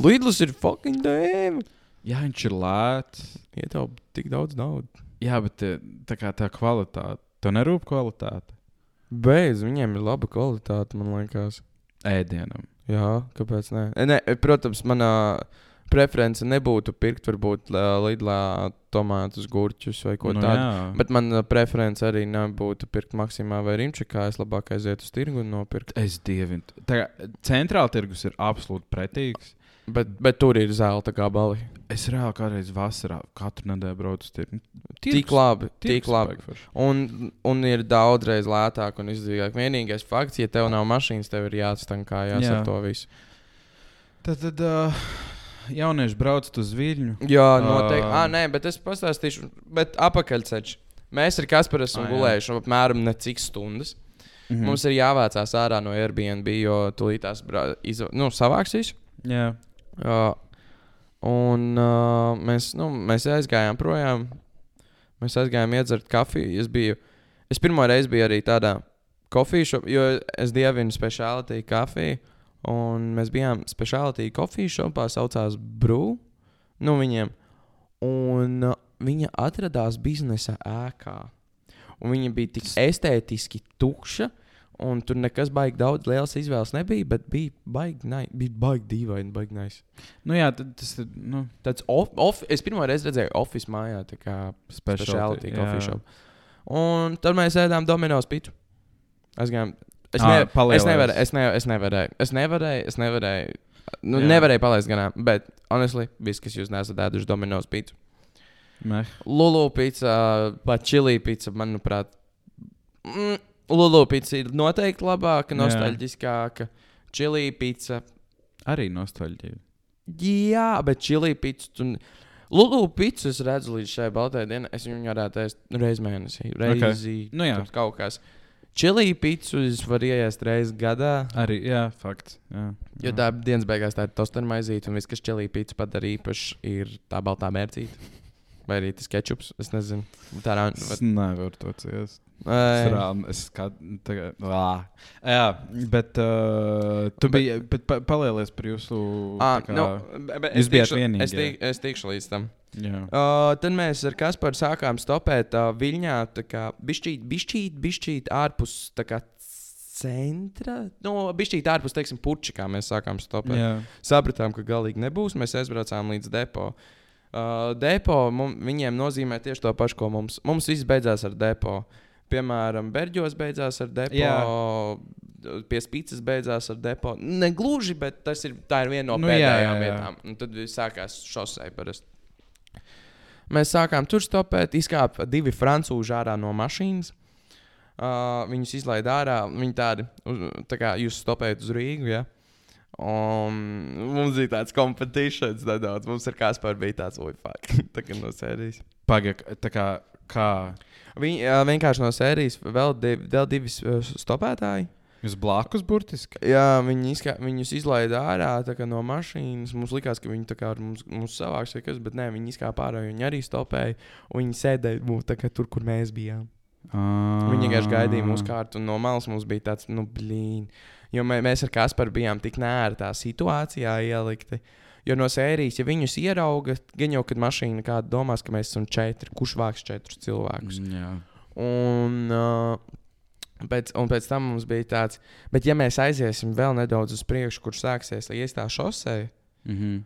Lidls ir fucking dēma. Jā, viņš ir lēts. Ietaupa tik daudz naudas. Jā, bet eh, tā kā tā kvalitāte. Tev nerūp kvalitāte Beidz, viņiem ir laba kvalitāte, man liekas. ēdienam. Jā, kāpēc ne? ne protams, manā preference nebūtu pirkt, varbūt Lidlā tomātus, gurķus vai ko Nu, tādu. jā. Bet manā preference arī nebūtu pirkt Maksimā vai Rimčikā. Es labāk aizietu uz tirgu un nopirkt. Es dievinu. Centrāla tirgus ir absolūti pretīgs. Bet, bet tur ir zelta gabali. Es reāli kādreiz vasarā katru nedēļu braucu uz tirgu. Tik labi, tik labi. Un, un ir daudzreiz lētāk un izdevīgāk. Vienīgais fakts, ja tev nav mašīnas, tev ir jāatstankājās Jā. ar to visu. Tad, tad uh, jaunieši brauc uz viļņu. Jā, noteikti. Ā. Ah, nē, bet es pastāstīšu, bet apakaļceļš. Mēs ar Kasparu esam jā. gulējuši apmēram necik stundas. Mhm. Mm. Mums ir jāvācās ārā no Airbnb, jo tūlīt tās nu, savāks visu. Jā, Uh, un uh, mēs, nu, mēs aizgājām projām. Mēs aizgājām iedzert kafiju. Es, biju, es pirmo reizi biju arī tādā šopā, jo es dievinu speciālitāti kafiju. Un mēs bijām speciālitāti kafiju šopā, saucās Brū. Nu, viņiem. Un uh, viņa atradās biznesa ēkā. Un viņa bija tik estētiski tukša. Un tur nekas baigi daudz lielas izvēles nebija, bet bija baigi, nai, bija baigi dīvaini, baigi nice. nu jā, tad tas ir. Nu, Tāds off, off, es pirmo reizi redzēju oficiālu mājā, tā kā speciālitāte shop. Un tad mēs ēdām Domino's pitu. Aizgājām. Es, Ā, ne, es, nevarēju, es, ne, es nevarēju. Es nevarēju. Es nevarēju. Nu, Jā. nevarēju palaist ganām. Bet, honestly, viss, kas jūs neesat ēduši Domino's pitu. Lulu pizza, pat čili pizza, manuprāt. Mm, Lulu pizza ir noteikti labāka, nostalģiskāka. Čili pizza. Arī nostalģija. Jā, bet čili pizza. Tu... Lulu pizza es redzu līdz šai baltajai dienai. Es viņu varētu ēst reizi mēnesī. Reizi Nu jā. kaut kas. Čili pizzu es varu ieiest reizi gadā. Arī, jā, fakts. Jā, Jo jā. tā dienas beigās tā ir tosteru maizīte, un viss, kas čili pizza padara īpaši, ir tā baltā mērcīte. Vai arī tas ketčups. Es nezinu. Tā nav. Es nevaru to ciest. Es Ai. rāmu, es kā tagad. Lā. Jā, bet uh, tu Bet- biji. Bet pa, palielies par jūsu. Tā kā- nu, be- be- jūs bijāt vienīgie. Es, tik, es tikšu līdz tam. Jā. Uh, tad mēs ar Kasparu sākām stopēt uh, Viļņā, tā kā bišķīt, bišķīt, bišķīt ārpus centra. Nu, bišķīt ārpus, teiksim, puķa, kā mēs sākām stopēt. Jā. Sapratām, ka galīgi nebūs. Mēs aizbraucām līdz depo. Uh, depo mum, viņiem nozīmē tieši to pašu, ko mums. Mums viss beidzās ar depo. Piemēram, Berģos beidzās ar depo. Jā. Pie spīces beidzās ar depo. Ne gluži, bet tas ir, tā ir viena no Nu, nu, jā, pēdējām jā, jā. vietām. Un tad sākās šosei parasti. Mēs sākām tur stopēt, izkāpa divi frančūži ārā no mašīnas. Uh, viņus izlaida ārā. Viņi tādi, tā kā jūs stopējat uz Rīgu. Ja? Un mums bija tāds competitions nedaudz. Mums ar Kasparu bija tāds, oi, fuck, tā kā no sērijas. Pagaid, tā kā. kā Viņi vienkārši no sērijas vēl, div, vēl divi stopētāji. jūs blakus burtiski? Jā, viņi izka, viņus izlaida ārā no mašīnas. Mums likās, ka viņi kā mums, mums savāks vai kas, bet nē, viņi izkāpa ārā. Viņi arī stopēja. Un viņi sēdēja tā kā tur, kur mēs bijām. Ah. Viņi vienkārši gaidīja mūsu kārtu, no malas mums bija tāds, nu, blīn. Jo mē, mēs ar Kasparu bijām tik nērtā situācijā ielikti. Jo no sērijas, ja viņus ierauga, gan jau, kad mašīna kāda domās, ka mēs esam četri, kurš vāks četrus cilvēkus. Mm, Jā. Un, uh, pēc, un pēc tam mums bija tāds, bet ja mēs aiziesim vēl nedaudz uz priekšu, kur sāksies iestā šosei, Mm -hmm.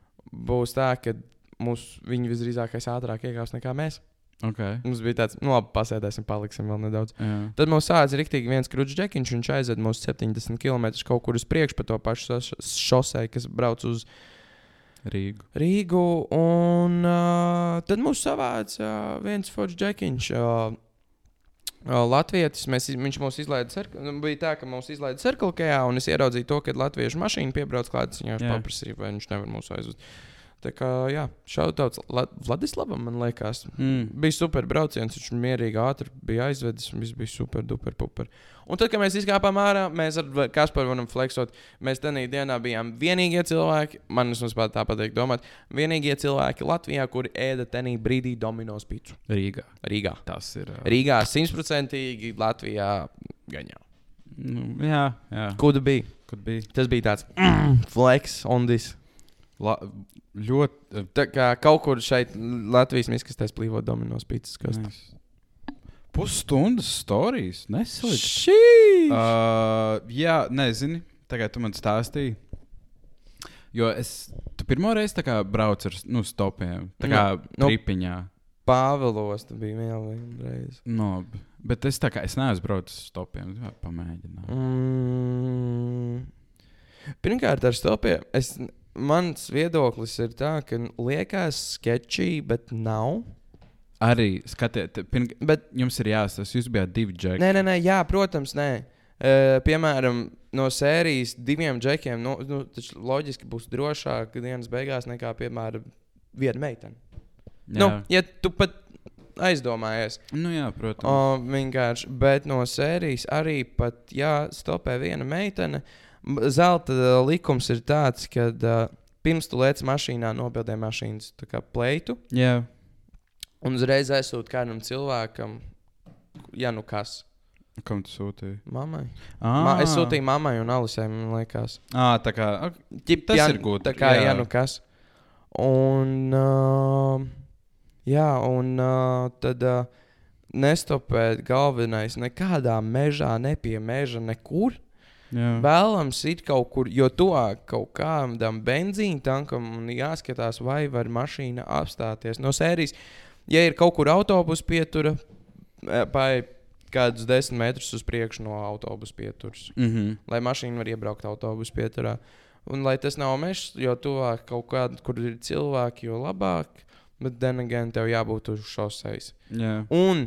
būs tā, ka mūs, viņi visdrīzākais ātrāk iekāps nekā mēs. Okay. Mums bija tāds, nu labi, pasēdēsim, paliksim vēl nedaudz. Jā. Tad mums sācis rīktīgi viens krūtis džekiņš, viņš aizved mūs 70 km kaut kur uz priekšu pa to pašu šosei, kas brauc uz Rīgu. Rīgu. Un uh, tad mums savāca uh, viens foršs džekiņš. Uh, uh, Latvijas mēs, viņš mūs. Cirk- nu, bija tā, ka mūs izlaida cirkelkajā, un es ieraudzīju to, ka latviešu mašīna piebrauc klāt. Viņš Jā. paprasīja, vai viņš nevar mūs aizvest. Tā kā, jā, šautauts La Vladislavam, man liekas. Mm. Bija super brauciens, viņš mierīgi ātri bija aizvedis, un viss bija super, duper, puper. Un tad, kad mēs izkāpām ārā, mēs ar Kasparu varam fleksot. Mēs tajā dienā bijām vienīgie cilvēki, man vismaz pat tā patīk domāt, vienīgie cilvēki Latvijā, kuri ēda tenī brīdī Dominos pīci. Rīgā. Rīgā. Tas ir. Uh, Rīgā simtprocentīgi, Latvijā gan jau. nu, jā, jā. Kuda bija? Kur bija? Tas bija tāds mm, flex on this. La, ļoti. Kā kaut kur šeit Latvijas miskastēs plīvo Dominos pīcis. nice. Pusstundas stāstījis. Neslikt. Šī! Uh, jā, nezini. Tagad tu man stāstīji. Jo es pirmo reizi braucu ar nu, stopiem. Tā kā Jā, nu- tripiņā. Pāvilos tā bija vēl vienreiz. No, b- bet es tā kā es neesmu braucis uz stopiem. Pamēģināt. Mm. Pirmkārt, ar stopiem. Es, mans viedoklis ir tā, ka liekas sketčī, bet nav. Arī skatiet, pirm, Bet, jums ir jāsaka, jūs bijāt divi džeki. nē, nē, nē, jā, protams, nē. Uh, piemēram, no sērijas diviem džekiem, nu, nu, taču loģiski būs drošāk dienas beigās nekā, piemēram, viena meitene. Jā. Nu, ja tu pat aizdomājies, nu jā, protams. O, vienkārši, bet no sērijas arī pat, ja stopē viena meitene, m- zelta likums ir tāds, ka uh, pirms tu lec mašīnā, nobildē mašīnas pleitu, Jā, un uzreiz aizsūti kādam cilvēkam, ja nu kas. kam tu sūtīji? Mammai. Ah, Ma, es sūtīju mammai un Alisai, man liekas. Ah, tā kā. Ģip, Tas ja, ir gudri, Tā kā, jā. jā, nu kas. Un, uh, jā, un uh, tad uh, nestopēt galvenais nekādā mežā, ne pie meža, nekur. Jā. Vēlams ir kaut kur, jo tuvāk kaut kādam benzīna tankam jāskatās, vai var mašīna apstāties. No sērijas, ja ir kaut kur autobusu pietura, paiet kādus desmit metrus uz priekšu no autobusu pieturas, Mm -hmm. lai mašīna var iebraukt autobusu pieturā. Un lai tas nav mežs, jo tuvāk kaut kāda, kur ir cilvēki, jo labāk. Bet then again, tev jābūt uz šoseis. Jā. Un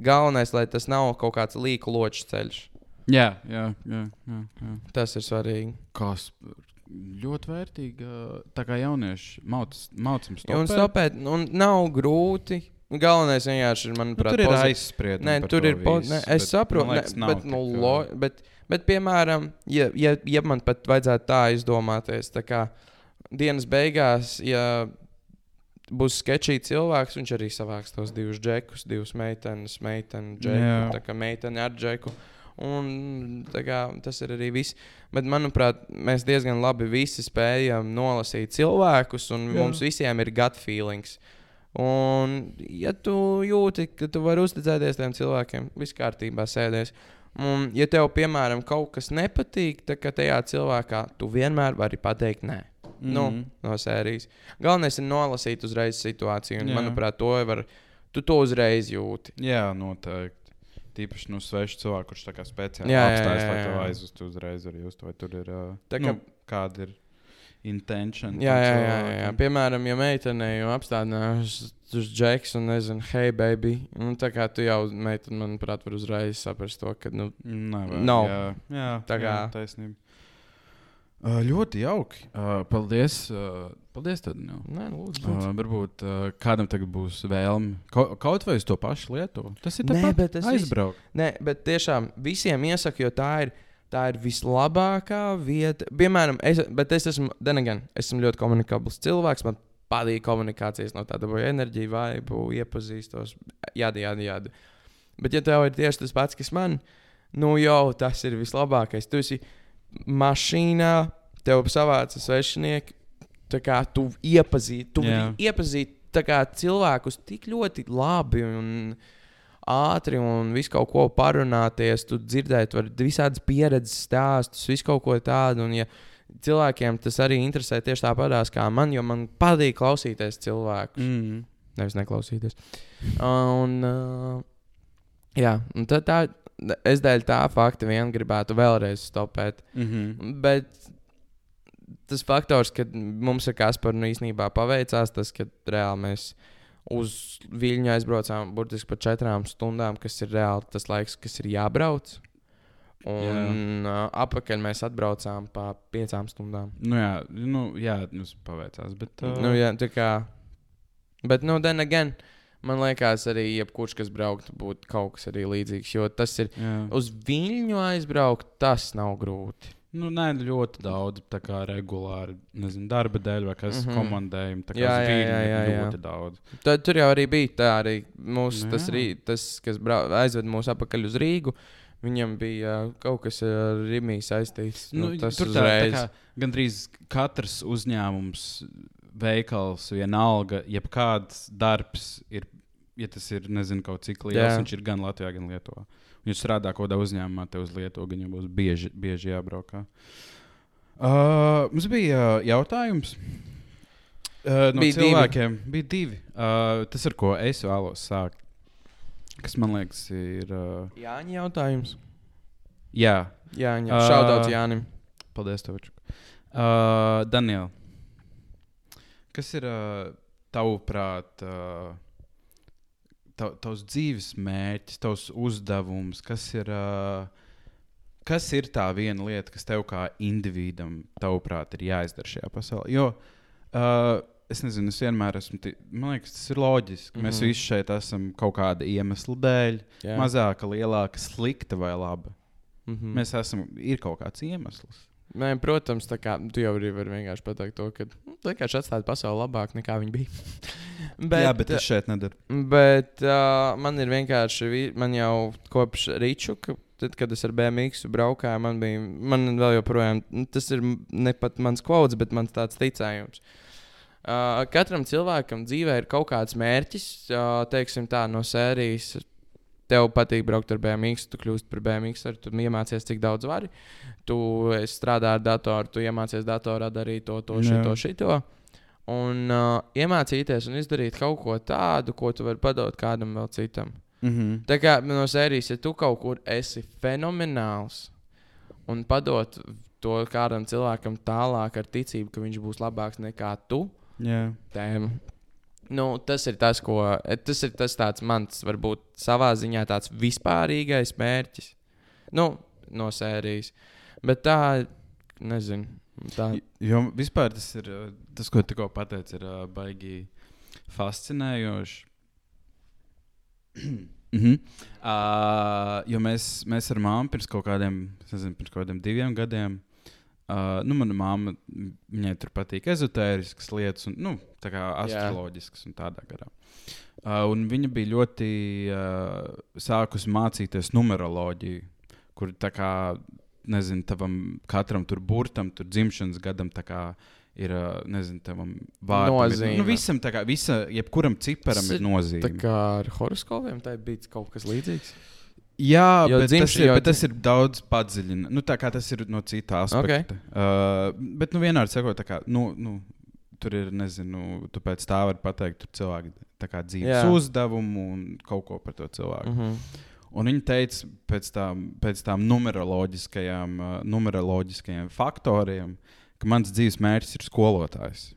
galvenais, lai tas nav kaut kāds līku ločs ceļš. Jā, jā, jā, jā, jā. Tas ir svarīgi. Kas ļoti vērtīga. Tā kā jaunieši maucam Ja, Un stopēt. stopēt, un nav grūti. Galvenais vienkārši ir, Nu, manuprāt, tur ir aizspriedumi. Nē, tur ir. Po... visu, Ne, bet, es saprotu, liekas, ne, bet, nu, lo... bet, bet, piemēram, ja, ja, ja man pat vajadzētu tā izdomāties, tā kā dienas beigās, ja būs sketčīgi cilvēks, viņš arī savāks tos divus džekus, divas meitenes, meiteni, džeku, tā kā meitene ar džeku. Un, kā, tas ir arī viss. Bet, manuprāt, mēs diezgan labi visi spējam nolasīt cilvēkus, un Jā. Mums visiem ir gut feelings. Un, ja tu jūti, ka tu vari uzticēties tiem cilvēkiem, viss kārtībā sēdēs. Un, ja tev, piemēram, kaut kas nepatīk, tad tajā cilvēkā tu vienmēr vari pateikt nē. Mm. Nu, Mhm. no sērijas. Galvenais ir nolasīt uzreiz situāciju. Un, Jā. manuprāt, to var, tu to uzreiz jūti. Jā, noteikti. Tīpaši no sveša cilvēka, kurš tā kā speciāli Jā, jā, apstājas, jā, lai jā. to aizvestu uzreiz arī uz to, vai tur ir. Uh, Tā nu, kā- kāda ir intention. Jā, jā, jā, jā, jā. Piemēram, ja meitene jau apstādinās uz džeks un nezinu, hei, baby. Nu, tā kā tu jau, meitene, manuprāt, var uzreiz saprast to, ka, nu, Nevajag, Nav. Jā, jā, Tā kā- kā taisnība. Uh, ļoti jauki. Uh, paldies. Uh, paldies, tad, nu. nē, nu, lūdzu. Uh, lūdzu. varbūt uh, kādam tagad būs vēlme kaut, vai uz to pašu Lietuvu. Tas ir Nē, tāpat aizbraukt. Nē, bet tiešām visiem iesaku, jo tā ir. Tā ir vislabākā vieta. Piemēram, es, bet es esmu, gan, esmu ļoti komunikabls cilvēks. Man patīk komunikācijas, no tāda dabūju enerģiju, vaibu, iepazīstos. Jāda, jāda, jāda. Bet, ja tev ir tieši tas pats, kas man, nu jau tas ir vislabākais. Tu esi mašīnā, tev savāca svešinieki. Tā kā tu iepazīsti, tu tā kā, cilvēkus tik ļoti labi un ātri un visu kaut ko parunāties. Tu dzirdēji, tu vari visādas pieredzes stāstus, visu kaut ko tādu. Un, ja cilvēkiem tas arī interesē tieši tāpatās kā man, jo man patīk klausīties cilvēku. Mm. Nevis neklausīties. Un, uh, jā, un tad tā, es dēļ tā fakta vien gribētu vēlreiz stopēt. Mm -hmm. Bet tas faktors, ka mums ar Kasparu nu, īstenībā paveicās, tas, ka reāli mēs uz Viļņu aizbraucām burtiski par četrām stundām, kas ir reāli tas laiks, kas ir jābrauc. Un uh, apakaļ mēs atbraucām pa piecām stundām. Nu, jā, nu, jā, jums paveicās. Bet, uh, Nu, jā, tā kā. Bet, nu, then again, man liekas, arī jebkurš, kas brauktu, būtu kaut kas arī līdzīgs. Jo tas ir jā. uz Viļņu aizbraukt, tas nav grūti. Nu, nē, ļoti daudz, tā kā regulāri, nezinu, darba dēļ vai kas mm -hmm. komandējumi. Tā kā Jā, jā, jā, jā, jā. ļoti daudz. Tad tur jau arī bija tā, arī mūsu, tas, rī, tas, kas brau, aizved mūs atpakaļ uz Rīgu. Viņam bija uh, kaut kas ar Rīgā saistīts. Nu, Nu, tur tā, tā kā gandrīz katrs uzņēmums, veikals, vienalga, jebkāds darbs ir. Ja tas ir nezinu, kaut cik liels, Jā. viņš ir gan Latvijā, gan Lietuvā. Ja strādā kaut kādā uzņēmumā, te uz Lietuvu, gan jau būs bieži, bieži jābraukā. Uh, mums bija uh, jautājums. Uh, no Bija cilvēkiem divi. bija divi. Uh, tas, ar ko es vēlos sākt, kas man liekas, ir. Uh, Jāņa jautājums. jā, Jāņa. Ā. Šaudauts Jānim. Paldies, tev. Uh, Daniel, kas ir uh, tavuprāt, uh, tavs dzīves mērķis, tavs uzdevums? Kas ir, kas ir tā viena lieta, kas tev kā individam, tavuprāt, ir jāizdara šajā pasaulē? Jo uh, es nezinu, es vienmēr esmu, man liekas, tas ir loģiski. Mēs Mhm. visi šeit esam kaut kāda iemesla dēļ, Jā. mazāka, lielāka, slikta vai laba. Mhm. Mēs esam, ir kaut kāds iemesls. Nē, protams, tā kā tu jau arī vari vienkārši pateikt to, ka nu, vienkārši atstāt pasauli labāk nekā viņa bija. Bet, Jā, bet es šeit nedaru. Bet uh, man ir vienkārši, vi- man jau kopš Rīčuka, tad, kad es ar BMX braukāju, man bija, man vēl joprojām, nu, tas ir ne pat mans kvots, bet mans tāds ticējums. Uh, katram cilvēkam dzīvē ir kaut kāds mērķis, uh, teiksim tā, no sērijas. Tev patīk braukt ar BMX, tu kļūsi par ar, tu iemācies, cik daudz vari. Tu strādā ar datoru, tu iemācies datorā darīt to, to, Jā. šito, šito. Un uh, iemācīties un izdarīt kaut ko tādu, ko tu vari padot kādam vēl citam. Mm -hmm. Tā kā no sērijas, ja tu kaut kur esi fenomenāls un padot to kādam cilvēkam tālāk ar ticību, ka viņš būs labāks nekā tu, Jā. tēma. Nu, tas ir tas, ko. Tas ir tas tāds mans, varbūt savā ziņā tāds vispārīgais mērķis. Nu, no sērijas. Bet tā, nezinu. Tā, Jo vispār tas ir tas, ko tikko pateici, ir baigi fascinējoši. mm -hmm. uh, jo mēs, mēs ar māmu pirms kaut kādiem, nezinu, pirms kaut kādiem diviem gadiem. Uh, nu, mana māma, viņai tur patīk ezotēriskas lietas, un nu, tā kā astroloģiskas un tādā garā. Uh, un viņa bija ļoti uh, sākusi mācīties numeroloģiju, kur tā kā, nezinu, tavam katram tur burtam, tur dzimšanas gadam, tā kā ir, uh, nezinu, tavam vārdam. ir- Nozīme. Nu, visam, tā kā, visa, jebkuram ciparam ir ir nozīme. tā kā ar horoskopiem tā bija kaut kas līdzīgs. Jā, Jo bet, tas dzimš- ir, jo bet tas ir daudz padziļināts. Nu, tā kā tas ir no cita aspekta. Okay. Uh, bet, nu, vienādi sakot, kā, nu, nu, tur ir, nezinu, tu pēc tā vari pateikt, tur cilvēki kā dzīves. Jā. uzdevumu un kaut ko par to cilvēku. Mm -hmm. Un viņi teica, pēc tām, pēc tām numeroloģiskajām, uh, numeroloģiskajiem faktoriem, ka mans dzīves mērķis ir skolotājs.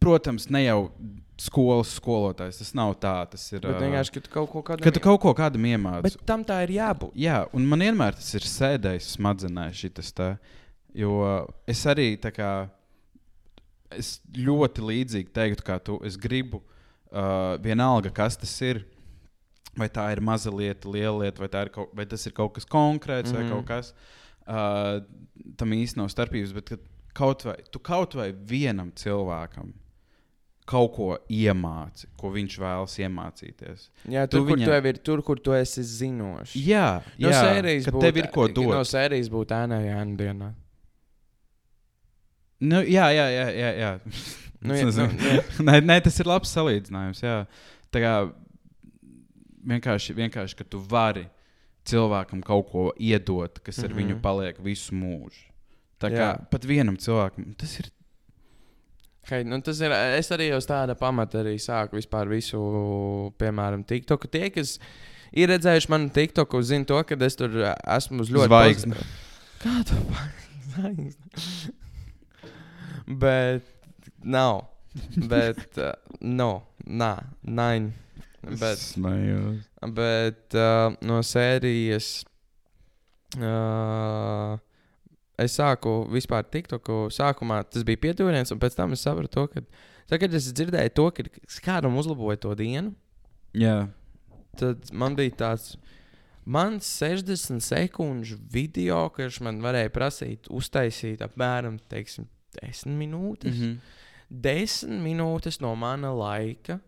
Protams, ne jau skolas skolotājs. Tas nav tā. Tas ir Bet vienkārši, ka tu kaut ko kādu ka tu kaut ko kādam iemācies. Bet tam tā ir jābūt. Jā, un man vienmēr tas ir sēdējis smadzenēs, šis te. Jo es arī tā kā. Es ļoti līdzīgi teiktu, kā tu. Es gribu, uh, vienalga, kas tas ir. Vai tā ir maza lieta, liela lieta, vai, tā ir kaut, vai tas ir kaut kas konkrēts, mm -hmm. vai Mhm. kaut kas. Uh, tam īsti nav starpības, bet kaut vai, tu kaut vai vienam cilvēkam kaut ko iemāci, ko viņš vēlas iemācīties. Jā, Tu tur, kur viņam- tu ir, tur, kur tu esi zinošs. Jā, No jā sērijas ka būtu- tev ir ko dot. No sērijas būtu ēnā Jāna dienā. Nu, jā, jā, jā. jā, jā. Nu, jā, nezinu. nu, jā. nē, nē, tas ir labs salīdzinājums. Jā. Tā kā vienkārši, vienkārši, ka tu vari cilvēkam kaut ko iedot, kas ar Mhm. viņu paliek visu mūžu. Tā kā Jā. pat vienam cilvēkam tas ir. Hei, nu tas ir. Es arī uz tāda pamata arī sāku vispār visu, piemēram, TikTok. Tie, kas ir redzējuši manu TikTok, zina to, ka es tur esmu uz ļoti Zvaigzne. pozitīva- Kāda zvaigzne? Bet nav. Bet, uh, no, nā, nine. Bet, bet uh, no sērijas. Uh, es sāku vispār TikToku. Sākumā tas bija pietuviens, un pēc tam es sapratu, to, ka tagad es dzirdēju to, ka kādam uzlaboja to dienu. Jā, Tad man bija tāds. Man 60 sekundžu video, kurš man varēja prasīt, uztaisīt apmēram teiksim, 10 minūtes. Mm. -hmm. 10 minūtes no mana laika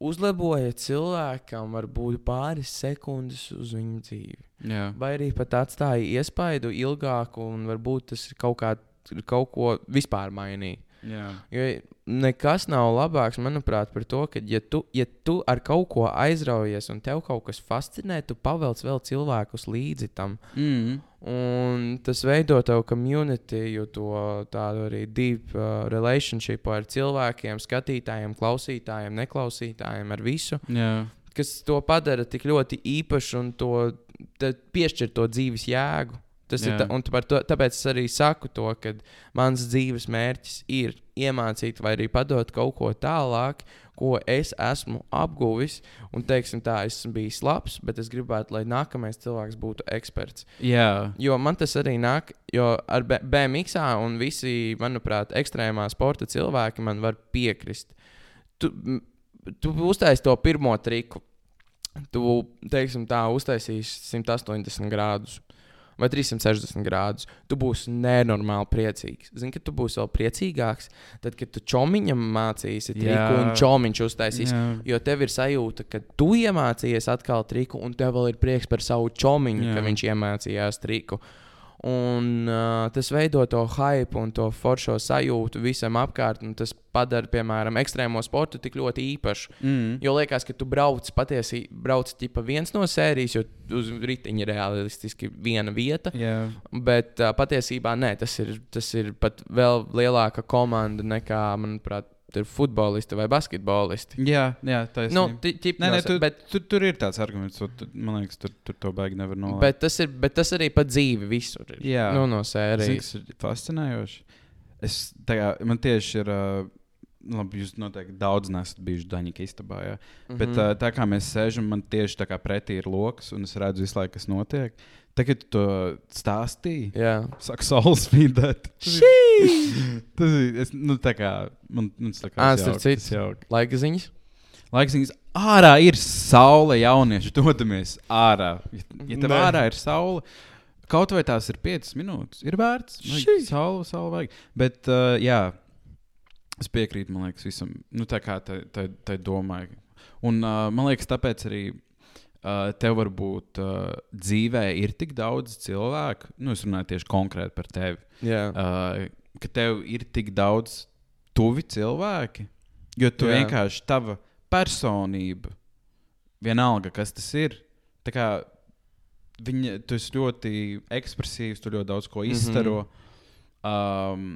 uzlaboja cilvēkam varbūt pāris sekundes uz viņu dzīvi. jā. Vai arī pat atstāja iespaidu ilgāku, un varbūt tas ir kaut, kā, kaut ko vispār mainīt. Jā. Jo nekas nav labāks, manuprāt, par to, ka, ja tu, ja tu ar kaut ko aizraujies un tev kaut kas fascinē, tu pavelc vēl cilvēkus līdzi tam. Mm. Un tas veido tev community, jo to tādu arī deep uh, relationship ar cilvēkiem, skatītājiem, klausītājiem, neklausītājiem, ar visu, jā. kas to padara tik ļoti īpašu un to piešķir to dzīves jēgu. Tas ir Jā. tā, un par to, tāpēc es arī saku to, ka mans dzīves mērķis ir iemācīt vai arī padot kaut ko tālāk, ko es esmu apguvis. Un, teiksim, tā, es esmu bijis labs, bet es gribētu, lai nākamais cilvēks būtu eksperts. jā. Jo man tas arī nāk, jo ar BMX un visi, manuprāt, ekstrēmā sporta cilvēki man var piekrist. Tu, tu uztaisīsi to pirmo triku. Tu, teiksim, tā uztaisīsi 180 grādus. Vai 360 grādus. Tu būsi nenormāli priecīgs. Zini, ka tu būsi vēl priecīgāks, tad, kad tu čomiņam mācīsi triku, un čomiņš uztaisīs. Jā. Jo tev ir sajūta, ka tu iemācījies atkal triku, un tev vēl ir prieks par savu čomiņu, Jā. ka viņš iemācījās triku. Un uh, tas veido to hype un to foršo sajūtu visam apkārt. un Tas padara, piemēram, ekstrēmo sportu tik ļoti īpašu. Mm. Jo liekas, ka tu brauc patiesībā, brauc tipa viens no sērijas, jo uz riteņa ir realistiski viena vieta. jā. Bet uh, patiesībā nē, tas ir, tas ir pat vēl lielāka komanda nekā, manuprāt, ir futbolisti vai basketbolisti. Jā, jā, tā ir. Nu, ķip, Nē, nē, tu, bet, tu, tur ir tāds arguments, tu, man liekas, tur, tur to baigi nevar nolikt. bet, tas ir, bet tas arī pa dzīvi visur ir. Jā. nu, no sērijas. kas ir fascinējoši. Es, tā kā, man tieši ir. Uh, Labi, jūs noteikti daudz nesat bijuši Daņika istabā. Jā. Mm -hmm. Bet uh, tā kā mēs sēžam, man tieši tā kā pretī ir lokus, un es redzu visu laiku, kas notiek. Tagad tu to stāstīji. Jā, Saka, saules spīdēt. šī Tas ir. Es, nu, tā kā man, man tas tā kā Ā, tas starp citu. laika ziņas. Laiks, ārā ir saule, jaunieši. Dodamies ārā. Ja, ja tev Nē. ārā ir saule, kaut vai tās ir 5 minūtes, ir vērts. Vajag Šī. Saule, saule vajag. Bet, uh, jā, es piekrītu, man liekas, visam. Nu, tā kā tai, tai, tai domāju. Un uh, man liekas, tāpēc arī. Uh, tev varbūt uh, dzīvē ir tik daudz cilvēku, nu, es runāju tieši konkrēti par tevi, Jā, uh, ka tev ir tik daudz tuvi cilvēki, jo tu. Jā. vienkārši tava personība, vienalga, kas tas ir. tā Kā, viņa, tu esi ļoti ekspresīvs, tu ļoti daudz ko izstaro. Mm -hmm. um,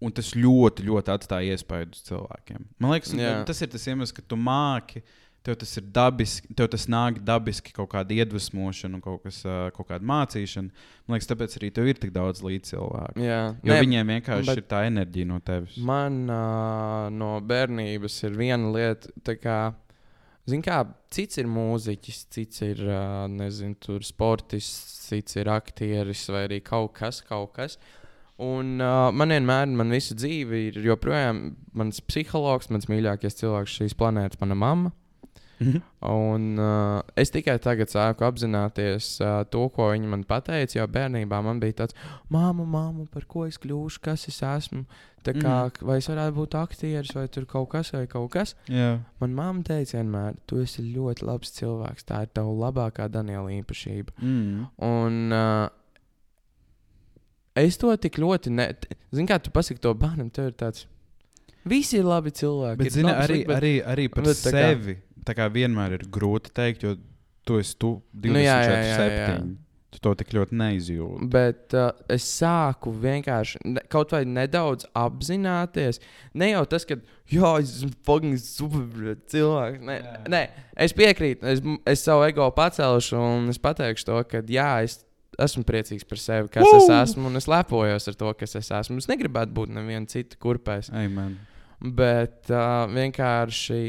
un tas ļoti, ļoti atstāja iespaidu uz cilvēkiem. Man liekas, Jā. tas ir tas iemesls, ka tu māki tev tas ir dabiski, tev tas nāk dabiski kaut kāda iedvesmošana, kaut, kas, kaut kāda mācīšana. Man liekas, tāpēc arī tev ir tik daudz līdzcilvēku. Jā, Jo Nē, viņiem vienkārši ir tā enerģija no tevis. Man uh, no bērnības ir viena lieta, kā, zin kā, cits ir mūziķis, cits ir, uh, nezinu, sportists, cits ir aktieris vai arī kaut kas, kaut kas. Un uh, man vienmēr, man visu dzīvi ir joprojām mans psihologs, mans mīļākais cilvēks šīs planētas, mana mamma. Mhm. Un, uh, es tikai tagad sāku apzināties uh, to, ko viņa man teica. Jo bērnībā man bija tāds, māmu, māmu, par ko es kļūšu, kas es esmu. Tā kā, mm. Vai es varētu būt aktieris, vai tur kaut kas, vai kaut kas. Jā. Man mamma teica, vienmēr, tu esi ļoti labs cilvēks. Tā ir tava labākā Daniela īpašība. Mm. Un uh, es to tik ļoti, ne... zinu, kā tu pasaki to bērnam, tev ir tāds. Visi ir labi cilvēki. Bet, zini, labi, arī, bet- arī, arī par bet tā kā- sevi. Tā kā vienmēr ir grūti pateikt, jo tu esi tu 24, Nu, jā, jā, jā. 7. Tu to tik ļoti neizjūti. Bet uh, es sāku vienkārši ne, kaut vai nedaudz apzināties. Ne jau tas, ka, jā, es esmu fucking super cilvēks. Nē, Jā. nē, es piekrītu. Es, es savu ego pacelšu un es pateikšu to, ka, jā, es esmu priecīgs par sevi, kas Woo! es esmu, un es lepojos ar to, kas es esmu. Es negribētu būt neviena cita kurpēs. Amen. Bet uh, vienkārši.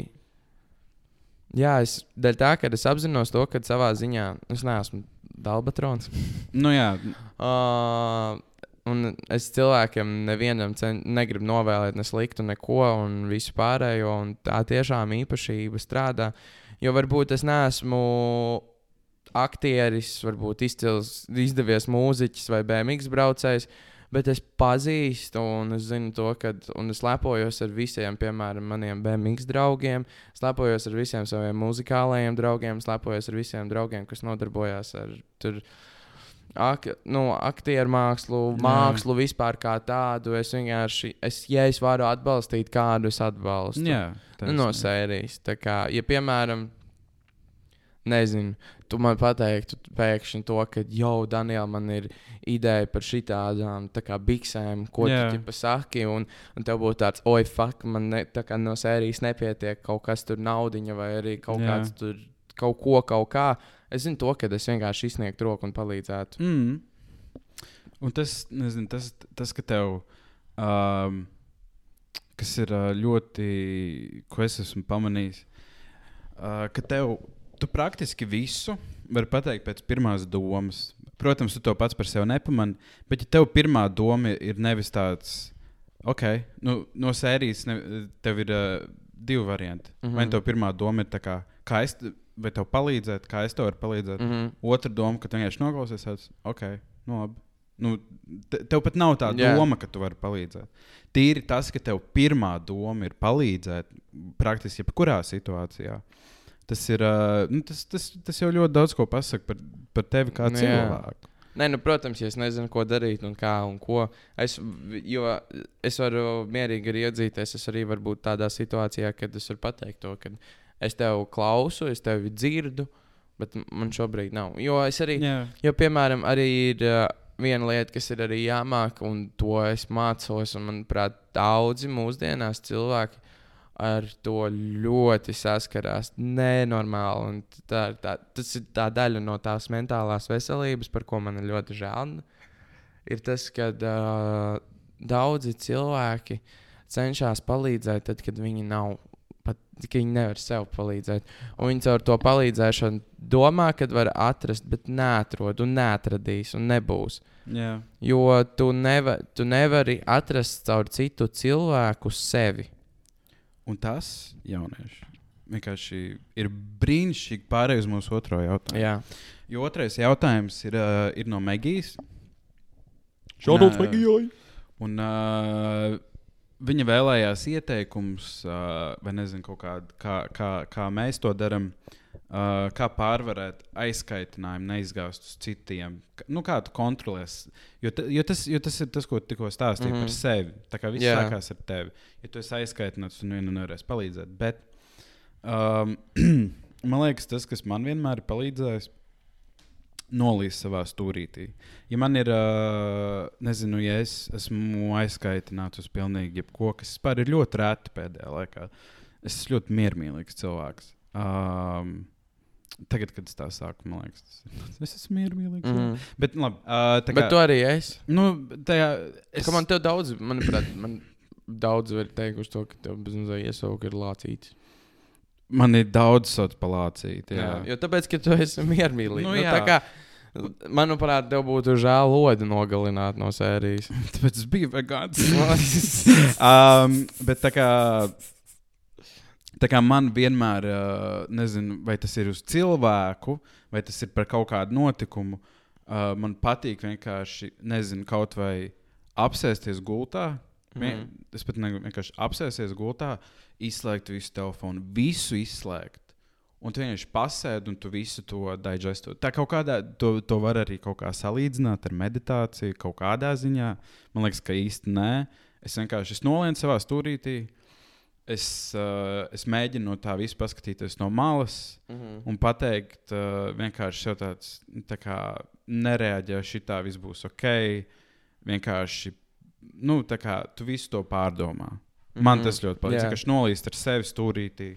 Jā, es dēļ tā, ka es apzinos to, ka savā ziņā es neesmu Dalbatrons. Nu, jā, Uh, un es cilvēkiem nevienam cen, negribu novēlēt ne sliktu, neko un visu pārējo. Un tā tiešām īpašība strādā. Jo varbūt es neesmu aktieris, varbūt izcils, izdevies mūziķis vai BMW braucējs. Bet es pazīstu, un es zinu to, ka un es lepojos ar visiem, piemēram, maniem BMW draugiem. Es lepojos ar visiem saviem muzikālajiem draugiem, es lepojos ar visiem draugiem, kas nodarbojās ar tur, ak, nu, aktieru mākslu, Jā. mākslu vispār kā tādu. Es vienkārši, es, ja es varu atbalstīt kādu, es atbalstu. jā Nu, no sērijas. Tā kā, ja, piemēram, nezinu, tu man pateiktu pēkšņi to, ka, jau, Daniel, man ir ideja par šitām tā kā biksēm, ko Jā. tu ķipa saki, un, un tev būtu tāds, oi, fuck, man ne, no sērijas nepietiek kaut kas tur naudiņa vai arī kaut Jā. kāds tur. Kaut ko, kaut kā. Es zinu, to, ka es vienkārši izsniegtu roku un palīdzētu. Mm. Un tas, nezinu, tas, tas, ka tev, um, kas ir uh, ļoti, ko es esmu pamanījis, uh, ka tev, tu praktiski visu vari pateikt pēc pirmās domas. Protams, tu to pats par sevi nepamani, bet ja tev pirmā doma ir nevis tāds, ok, nu, no sērijas ne, tev ir uh, divi varianti. Mm -hmm. Vai Mhm. tev pirmā doma ir tā kā, kā es, vai tev palīdzēt, kā es tev varu palīdzēt? Mm -hmm. Otra doma, ka tu vienkārši noklausies, tāds, ok, nu labi. Nu, te, tev pat nav tā Jā. doma, ka tu vari palīdzēt. Tīri tas, ka tev pirmā doma ir palīdzēt, praktiski jebkurā situācijā. Tas, ir, uh, nu, tas, tas, tas jau ļoti daudz ko pasaka par, par tevi kā Nu, cilvēku. Nē, nu, protams, ja es nezinu, ko darīt un kā un ko. Es, jo es varu mierīgi arī iedzīties. Es arī varu būt tādā situācijā, kad es varu pateikt to, ka es tevi klausu, es tevi dzirdu, bet man šobrīd nav. Jo es arī, Jā, jo, piemēram, arī ir uh, viena lieta, kas ir arī jāmāk, un to es mācos. Un, manuprāt, daudzi mūsdienās cilvēki ar to ļoti saskarās. Nenormāli. un Tā, tā, tas ir tā daļa no tās mentālās veselības, par ko man ir ļoti žēl. Ir tas, ka uh, daudzi cilvēki cenšas palīdzēt, tad, kad viņi nav. Pat, ka viņi nevar sev palīdzēt. Un viņi caur to palīdzēšanu domā, ka var atrast, bet neatrod un neatradīs un nebūs. jā. Jo tu, neva, tu nevari atrast caur citu cilvēku sevi. Un tas, jaunieši, vienkārši ir brīnišķīgi pārējai uz mūsu otro jautājumu. Jā, Jo otrais jautājums ir, uh, ir no Megijas. Un, ā, Megijai. Un uh, viņa vēlējās ieteikumus, uh, vai nezinu, kaut kādu, kā, kā, kā mēs to darām, uh, kā pārvarēt aizkaitinājumu, neizgāzt uz citiem. Nu, kā tu kontrolēsi? Jo, ta, jo, tas, jo tas ir tas, ko tikko stāstīji mm Mhm. -hmm. par sevi. Tā kā viss yeah. sākās ar tevi. Ja tu esi aizkaitināts, tad nevienam nevarēs palīdzēt. Bet um, man liekas, tas, kas man vienmēr ir palīdzējis, nolīst savā stūrītī. Ja man ir, uh, nezinu, ja es esmu aizkaitināts uz pilnīgi jebko, kas vispār ir ļoti reti pēdējā laikā, es esmu ļoti miermīlīgs cilvēks. Um, tagad, kad es tā sāku, man liekas, tas ir. Es esmu miermīlīgs. Mm. Bet, nu, labi. Uh, tā Bet kā, tu arī esi. nu, tajā, es, Es... Man te daudz, manuprāt, man daudz ir teikuši to, ka tev bezmazliet iesauka ir lācīts. man ir daudz sauc palācīt. Jā. Jā. jā, jo tāpēc, ka tu esi miermīlīgs. Nu, Nu, nu, jā. tā kā, manuprāt, tev būtu žēl lodi nogalināt no sērijas. Tāpēc es biju vegāns. um, bet tā kā, tā kā man vienmēr, uh, nezinu, vai tas ir uz cilvēku, vai tas ir par kaut kādu notikumu, uh, man patīk vienkārši, nezinu, kaut vai apsēsties gultā. Vien, Mhm. es pat negribu vienkārši apsēsties gultā, izslēgt visu telefonu, visu izslēgt. Un tu vienkārši pasēdi un tu visu to digesto. Tā kaut kādā, to, to var arī kaut kā salīdzināt ar meditāciju, kaut kādā ziņā. Man liekas, ka īsti nē. Es vienkārši es nolienu savā stūrītī. Es, uh, es mēģinu no tā visu paskatīties no malas Mhm. un pateikt, uh, vienkārši sev tāds tā kā nereaģē, šī tā viss būs ok. Vienkārši, nu, tā kā tu visu to pārdomā. Man Mhm. tas ļoti palīdz. Jā. Vienkārši nolīst ar sevi stūrītī,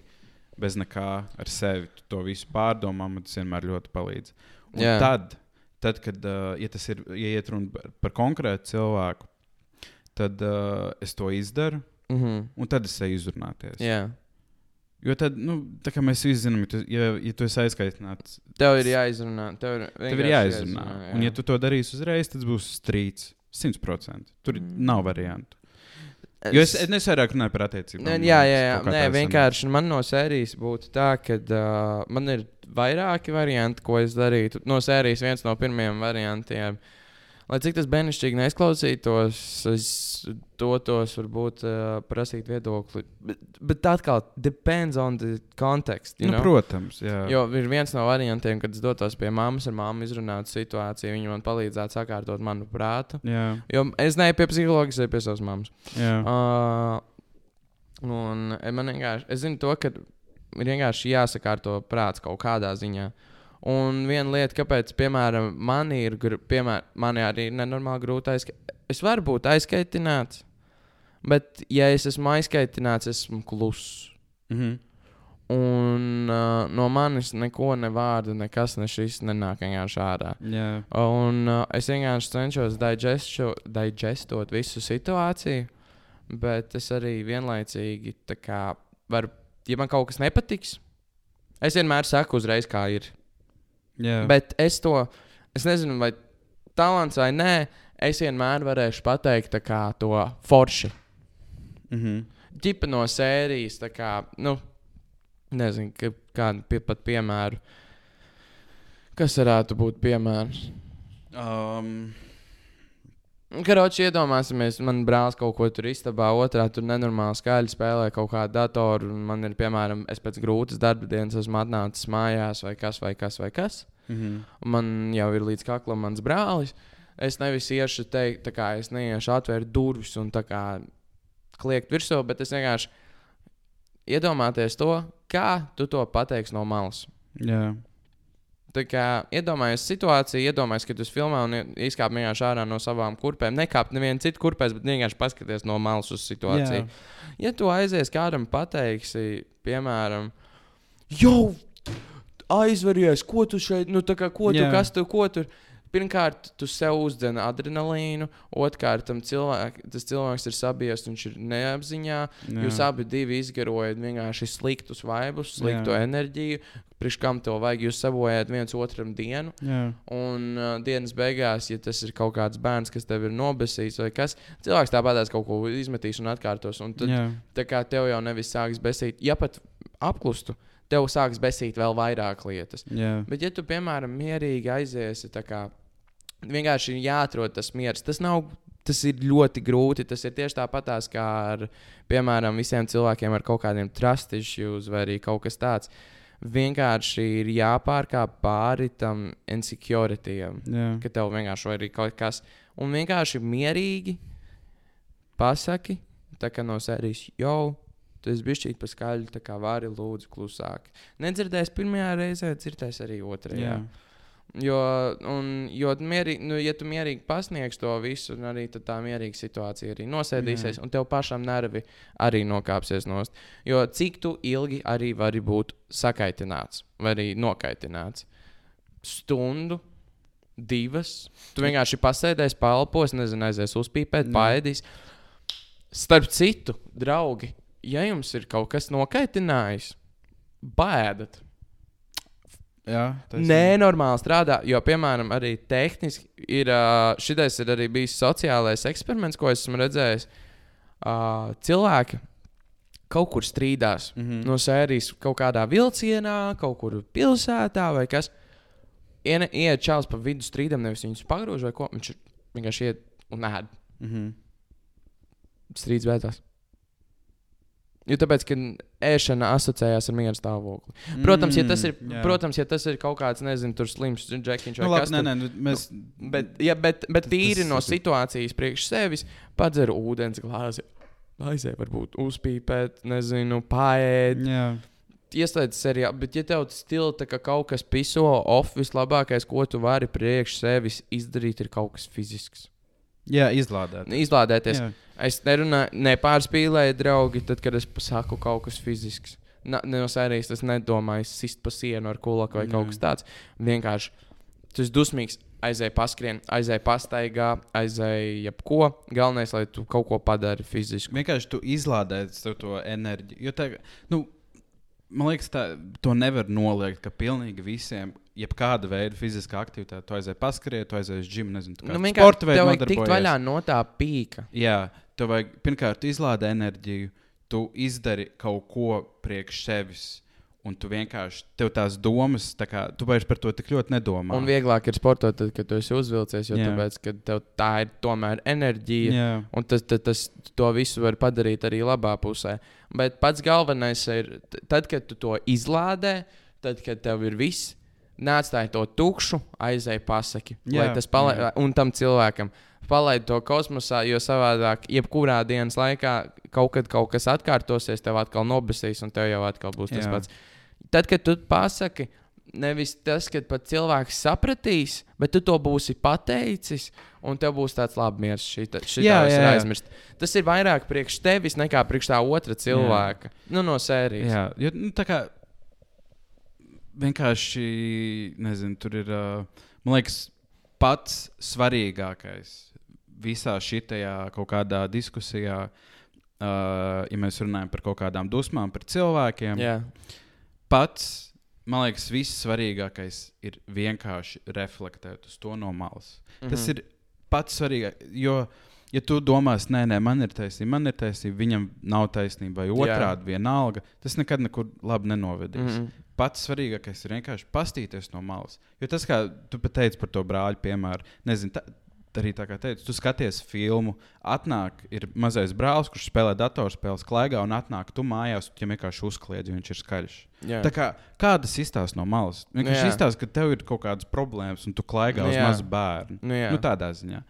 bez nekā ar sevi. Tu to visu pārdomā, man tas vienmēr ļoti palīdz. Un Jā. tad, tad, kad uh, ja tas ir, ja iet runa par, par konkrētu cilvēku, tad uh, es to izdaru, Mhm. un tad es eju izrunāties. Jā. Jo tad, nu, tā kā mēs visi zinām, ja tu, ja, ja tu esi aizkaitināts, Tev ir jāizrunā. Tev ir, tev ir vienkārši jāizrunā. jā. Un, ja tu to darīsi uzreiz, tad būs strīds. 100%. Tur mm. nav variantu. Jo es, es nesaku vairāk par attiecībām. Nē, jā, jā, jā. Nē, tā sanāk. vienkārši man no sērijas būtu tā, ka uh, man ir vairāki varianti, ko es darītu. No sērijas viens no pirmajiem variantiem. Lai cik tas bērnišķīgi neizklausītos, es dotos varbūt uh, prasīt viedokli. Bet, bet atkal, depends on the context. You Nu, know? protams, jā. Jo ir viens no variantiem, kad es dotos pie mammas, ar mammu izrunāt situāciju. Viņa man palīdzētu sakārtot manu prātu. jā, Jo es neju pie psihologa, es eju pie savas mammas. jā. Uh, un eh, man vienkārši, es zinu to, ka ir vienkārši jāsakārto prāts kaut kādā ziņā. Un viena lieta, kāpēc, piemēram, man ir, piemēram, man arī ir nenormāli grūti aizskaitīt. Es varu būt aizskaitināts, bet, ja es esmu aizskaitināts, esmu kluss. Mhm. Un uh, no manis neko, ne vārdu, nekas, ne šis nenāk vienkārši ārā. jā. Un uh, es vienkārši cenšos digesto, digestot visu situāciju, bet es arī vienlaicīgi, kā, varu, ja man kaut kas nepatiks, es vienmēr saku uzreiz, kā ir. Jā. Bet es to, es nezinu, vai talants vai nē, es vienmēr varēšu pateikt to forši. Mhm. Ģipa no sērijas, tā kā, nu, nezinu, kādu pie, pat piemēru. Kas varētu būt piemērs? Um, Karoči, iedomāsimies, man brālis kaut ko tur istabā, otrā tur nenormāli skaļi spēlē kaut kādu datoru. un Man ir, piemēram, es pēc grūtas darba dienas esmu atnācis mājās, vai kas, vai kas, vai kas. mhm. Un man jau ir līdz kaklam mans brālis. Es nevis iešu teikt, tā kā es neiešu atvērt durvis un tā kā kliegt virsū, bet es vienkārši iedomāties to, kā tu to pateiksi no malas. Jā. Iedomājieties situāciju, iedomājieties, ka jūs filmā un izkāpjat vienkārši ārā no savām kurpēm. Nekāpt nevienu citu kurpēs, bet vienkārši paskaties no malas uz situāciju. Jā. Ja tu aizies kādam pateiksi, piemēram, jau aizveries, ko tu šeit, nu, tā kā, ko tu, Jā. kas tu, ko tur. Pirmkārt, tu sev uzdeni adrenalīnu, otrkārt, tam cilvēk, tas cilvēks ir sabijies, viņš ir neapziņā. Jā. Jūs abi izgarojat vienkārši sliktus vaibus, sliktu Jā. Enerģiju. Priekš kam to vajag? Jūs sabojājat viens otram dienu. Jā. Un uh, dienas beigās, ja tas ir kaut kāds bērns, kas tev ir nobesījis vai kas, cilvēks tāpatās kaut ko izmetīs un atkārtos. Un tad, tā kā tev jau nevis sāks besīt, ja pat apklustu, tev sāks besīt vēl vairāk lietas. Jā. Bet, ja tu, piemēram, mierīgi aiziesi, kā vienkārši ir jāatrod tas miers, tas nav. Tas ir ļoti grūti. Tas ir tieši tāpatās kā ar, piemēram, visiem cilvēkiem ar kaut kādiem trust issues vai kaut kas tāds. Vienkārši ir jāpārkāp pāri tam insecurityam Jā. ka tev vienkārši ir kaut kas. Un vienkārši mierīgi pasaki, tā kā no sērijas jau. Tu esi bijis pa skaļu, tā kā vari lūdzu klusāk. Nedzirdēs pirmajā reizē, dzirdēs arī otrajā. Jā. Jo, un, jo mierīgi, nu, ja tu mierīgi pasniegsi to visu, un arī tā mierīga situācija arī nosēdīsies, Jā. un tev pašam nervi arī nokāpsies nost. Jo cik tu ilgi arī vari būt sakaitināts vai arī nokaitināts? Stundu, divas. Tu vienkārši pasēdēsi, palpos, nezinu, aizies uzpīpēt, paēdīs. Starp citu, draugi, ja jums ir kaut kas nokaitinājis, bēdat. Jā, tas Nenormāli strādā, jo, piemēram, arī tehniski ir šitais ir arī bijis sociālais eksperiments, ko esmu redzējis. Cilvēki kaut kur strīdās Mm -hmm. no sērijas kaut kādā vilcienā, kaut kur pilsētā vai kas. Iet čāls pa vidu strīdam, nevis viņus pagrūž vai ko. Viņš vienkārši iet un ēd. Mm -hmm. Strīds beidzās. Jo tāpēc, ka ēšana asociējās ar mieru stāvokli. Protams, ja tas ir, Mm, protams, ja tas ir kaut kāds, nezinu, tur slims džekiņš vai Nu, kas cits. nē, nu, mēs. Bet, ja, bet, bet tīri tas no situācijas priekš sevis, padzer ūdens glāzi. Aizēj, varbūt uzpīpēt, nezinu, paēst. Ieslēdz seriālu, bet, ja tev tā kā kaut kas piso off, vislabākais, ko tu vari priekš sevis izdarīt, ir kaut kas fizisks. Jā izlādēt. Izlādēties. Jā. Es nerunāju, nepārspīlēju, draugi, tad, kad es pasaku kaut kas fizisks. Na, ne no sērijas tas nedomāju, sist pa sienu ar kulaku vai kaut Jā. kas tāds. Vienkārši esi dusmīgs, aizēj paskrien, aizēj pastaigā, aizēj jebko. Galvenais, lai tu kaut ko padari fiziski. Vienkārši tu izlādē to enerģiju. Jo tā, nu, man liekas, tā, to nevar noliegt, ka pilnīgi visiem, jebkāda veida fiziskā aktivitāte, tu aizēji paskriet, tu aizēji uz džimu, nezinu, tu Nu, kādu vienkārši sporta tev veidu vajag tikt vaļā no tā pīka. Jā, tev vajag pirmkārt izlādēt enerģiju, tu izdari kaut ko priekš sevis. Un tu vienkārši, tev tās domas, tā kā, tu vairs par to tik ļoti nedomā. Un vieglāk ir sportot, tad, kad tu esi uzvilcies, jo tāpēc, tev tā ir tomēr enerģija. Jā, Un tas, tas, tas to visu var padarīt arī labā pusē. Bet pats galvenais ir, tad, kad tu to izlādē, tad, kad tev ir viss, neatstāj to tukšu, aizēj pasaki. Jā, lai tas palai, jā. un tam cilvēkam palaid to kosmosā, jo savādāk, jebkurā dienas laikā kaut kad kaut kas atkārtosies, tev atkal nobesīs, un tev jau atkal būs tas Jā. pats. Tad, kad tu pasaki, nevis tas, ka pat cilvēks sapratīs, bet tu to būsi pateicis, un tev būs tāds labs miers. Šī, šī Jā, jā, jā. aizmirst. Tas ir vairāk priekš tevis nekā priekš tā otra cilvēka. Nu, no sērijas. jā jo, nu, tā kā vienkārši, nezinu, tur ir, man liekas, pats svarīgākais visā šitajā kaut kādā diskusijā, ja mēs runājam par kaut kādām dusmām, par cilvēkiem. Jā. pats, man liekas, viss svarīgākais ir vienkārši reflektēt uz to no malas. Mm -hmm. Tas ir pats svarīgākais. Jo, ja tu domās, nē, nē, man ir taisnība, man ir taisnība, viņam nav taisnība, vai otrādi vienalga, tas nekad nekur labi nenovedīs. Mm Mhm. -hmm. Pats svarīgākais ir vienkārši pastīties no malas. Jo tas, kā tu teici par to brāļu piemēru, nezinu. Tā, Arī tā kā teicu, tu skaties filmu, atnāk, ir mazais brālis, kurš spēlē datorspēles, klaigā, un atnāk tu mājās, un viņam vienkārši uzkliedz, jo viņš ir skaļš. Jā. Tā kā, kādas izstāsta no malas? Vienkārši izstāsta, ka tev ir kaut kādas problēmas un tu klaigā Nu uz mazu bērnu. Nu. Nu, tādā ziņā.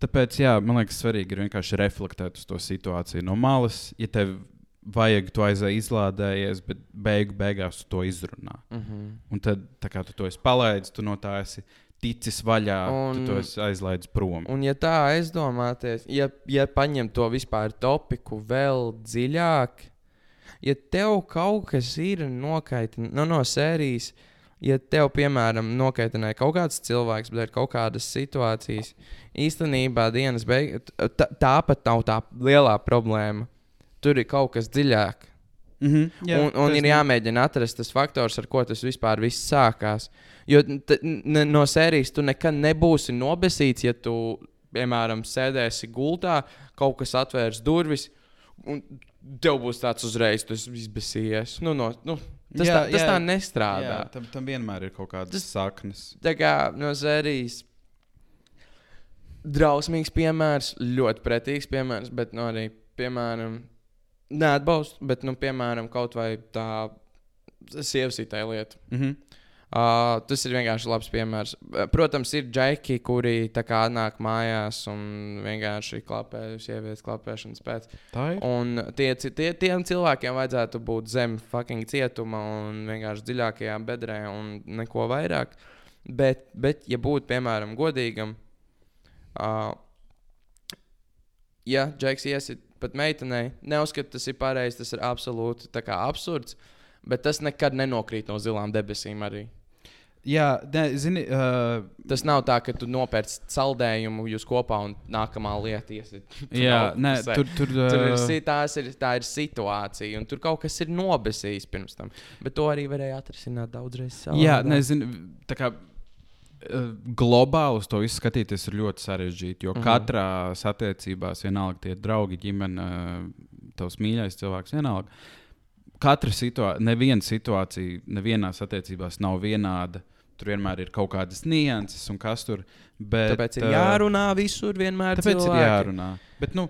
Tāpēc, jā, man liekas, svarīgi ir vienkārši reflektēt uz to situāciju no malas. Ja tev vajag, tu aizēji izlādējies, bet beigu beigās tu to izrunā. Mhm. Un tad, kā tu to esi palaidis, tu no tā esi ticis vaļā, un... Tu to esi aizlaidis prom. Un, ja tā aizdomāties, ja, ja paņem to vispār topiku vēl dziļāk, ja tev kaut kas ir nokaitinājis nu, no sērijas, ja tev, piemēram, nokaitināja kaut kāds cilvēks, bet ir kaut kādas situācijas, īstenībā dienas beigās tā pat nav tā lielā problēma. Tur ir kaut kas dziļāk. Mm -hmm, Jā, un, un ir jāmēģina atrast tas faktors, ar ko tas vispār viss sākās. Jo no sērijas tu nekad nebūsi nobesīts, ja tu, piemēram, sēdēsi gultā, kaut kas atvērs durvis, un tev būs tāds uzreiz, tu esi izbēsījies. Nu, no, nu, tas, Jā, tā, tas jā. tā nestrādā. Jā, tam, tam vienmēr ir kaut kādas Tas- saknes. Tā kā no sērijas. Drausmīgs piemērs, ļoti pretīgs piemērs, bet nu, arī, piemēram, neatbalstu, bet, nu, piemēram, kaut vai tā sievasītā lieta. Mm -hmm. Uh, tas ir vienkārši labs piemērs. Protams, ir džeki, kuri tā kā nāk mājās un vienkārši klapē, sievietes klapēšanas pēc. Tā ir. Un tie, tie, tiem cilvēkiem vajadzētu būt zem fucking cietuma un vienkārši dziļākajā bedrē un neko vairāk. Bet, bet ja būtu, piemēram, godīgam, uh, ja Džeks iesit pat meitenei, neuzskatu, tas ir pareizi, tas ir absolūti absurds, bet tas nekad nenokrīt no zilām debesīm arī. Jā, ne, zini, uh, Tas nav tā, ka tu nopērci saldējumu, jūs kopā un nākamā lieta iesit. Jā, nē, tur, tur, Tur ir, uh, si- tās ir, tā ir situācija, un tur kaut kas ir nobesījis pirms tam. Bet to arī varēja atrisināt daudzreiz savādāk. Jā, nezinu, tā kā globāli uz to visu skatīties ir ļoti sarežģīti. Jo mm. -hmm. katrā attiecībās, vienalga tie draugi, ģimene, tavs mīļais cilvēks, vienalga. Katra situācija, neviena situācija, nevienās attiecībās nav vienāda. Tur vienmēr ir kaut kādas nianses un kas tur. Bet, Tāpēc ir uh, jārunā visur, vienmēr. Tāpēc cilvēki. ir jārunā. Bet, nu,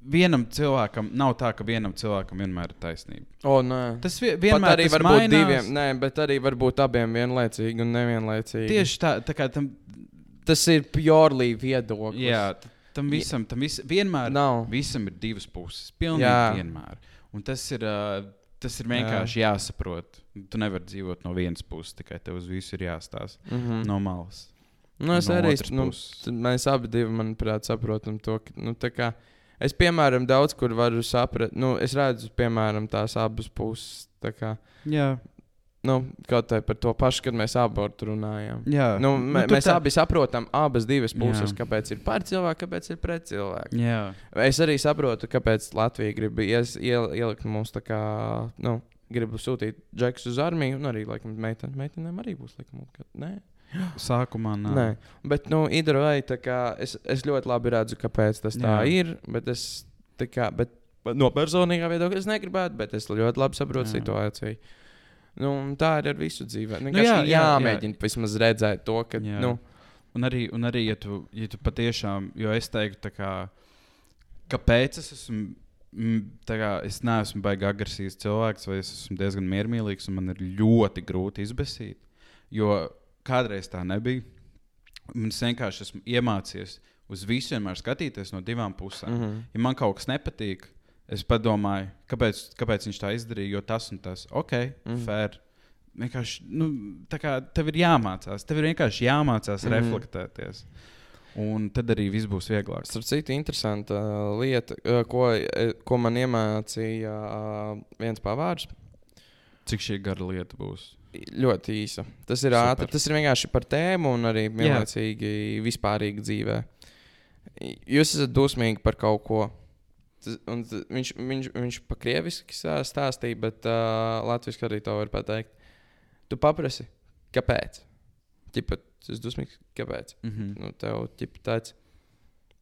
vienam cilvēkam nav tā, ka vienam cilvēkam vienmēr ir taisnība. O, nē. Tas Pat vienmēr arī tas var būt mainās. diviem, nē, bet arī var būt abiem vienlaicīgi un nevienlaicīgi. Tieši tā, tā kā tam, tas ir purely viedoklis. jā, tam visam, tam vis, vienmēr Nav. visam ir divas puses. Pilnīgi Jā. vienmēr. Un tas ir, uh, tas ir vienkārši Jā. jāsaprot. Tu nevari dzīvot no vienas puses, tikai tev uz visu ir jāstāsta Mm -hmm. no malas. Nu, es no arī nu, mēs abi, divi, manuprāt, saprotam to. Ka, nu, es, piemēram, daudz kur varu saprast, nu, es redzu, piemēram, tās abas puses. tā Kā, Jā, nu, kaut kā par to pašu, kad mēs abi tur runājām. jā. Nu, mē, tur mēs tā- abi saprotam abas divas puses, Jā. kāpēc ir par cilvēku, kāpēc ir pret cilvēku. Jā, Es arī saprotu, kāpēc Latvija grib ies, iel, ielikt mums tā kā, nu, gribu sūtīt džekus uz armiju, un arī, laikam, meiten, meitenēm arī būs likuma. Nē, sākumā nā. nē. Bet, nu, either way, kā es, es ļoti labi redzu, kāpēc tas tā Jā. ir, bet es, tā kā, bet no personīgā viedokļa es negribētu, bet es ļoti labi saprotu Jā. situāciju. Nu, tā ir ar visu dzīvi. Nu, jā, jā, jā, jā. jāmēģina vismaz redzēt to, ka, Jā. nu, Un arī, un arī ja, tu, ja tu patiešām, jo es teiktu, kā, kāpēc es esmu. tā Kā, es neesmu baigi agresīvs cilvēks, vai es esmu diezgan miermīlīgs, un man ir ļoti grūti izbēsīt. Jo kādreiz tā nebija. Es vienkārši esmu iemācījies uz visu vienmēr skatīties no divām pusēm. Mm. -hmm. Ja man kaut kas nepatīk, es padomāju, kāpēc, kāpēc viņš tā izdarīja, jo tas un tas, ok, mm. -hmm. fair. Vienkārši, nu, tā kā tev ir jāmācās, tev ir vienkārši jāmācās mm. -hmm. reflektēties. Un tad arī viss būs vieglāk. Starp citu, interesanta uh, lieta, uh, ko, eh, ko man iemācīja uh, viens pavārs. Cik šī gara lieta būs? Ļoti īsa. Tas ir Super. ātri. Tas ir vienkārši par tēmu un arī vienlaicīgi vispārīgi dzīvē. Jūs esat dusmīgi par kaut ko. Tas, viņš, viņš, viņš pa krieviski stāstīja, bet uh, latviešu arī to var pateikt. Tu paprasti, kāpēc? Ķipa, tu esi dusmīgs, kāpēc? Mm -hmm. Nu, tev ķipa tāds,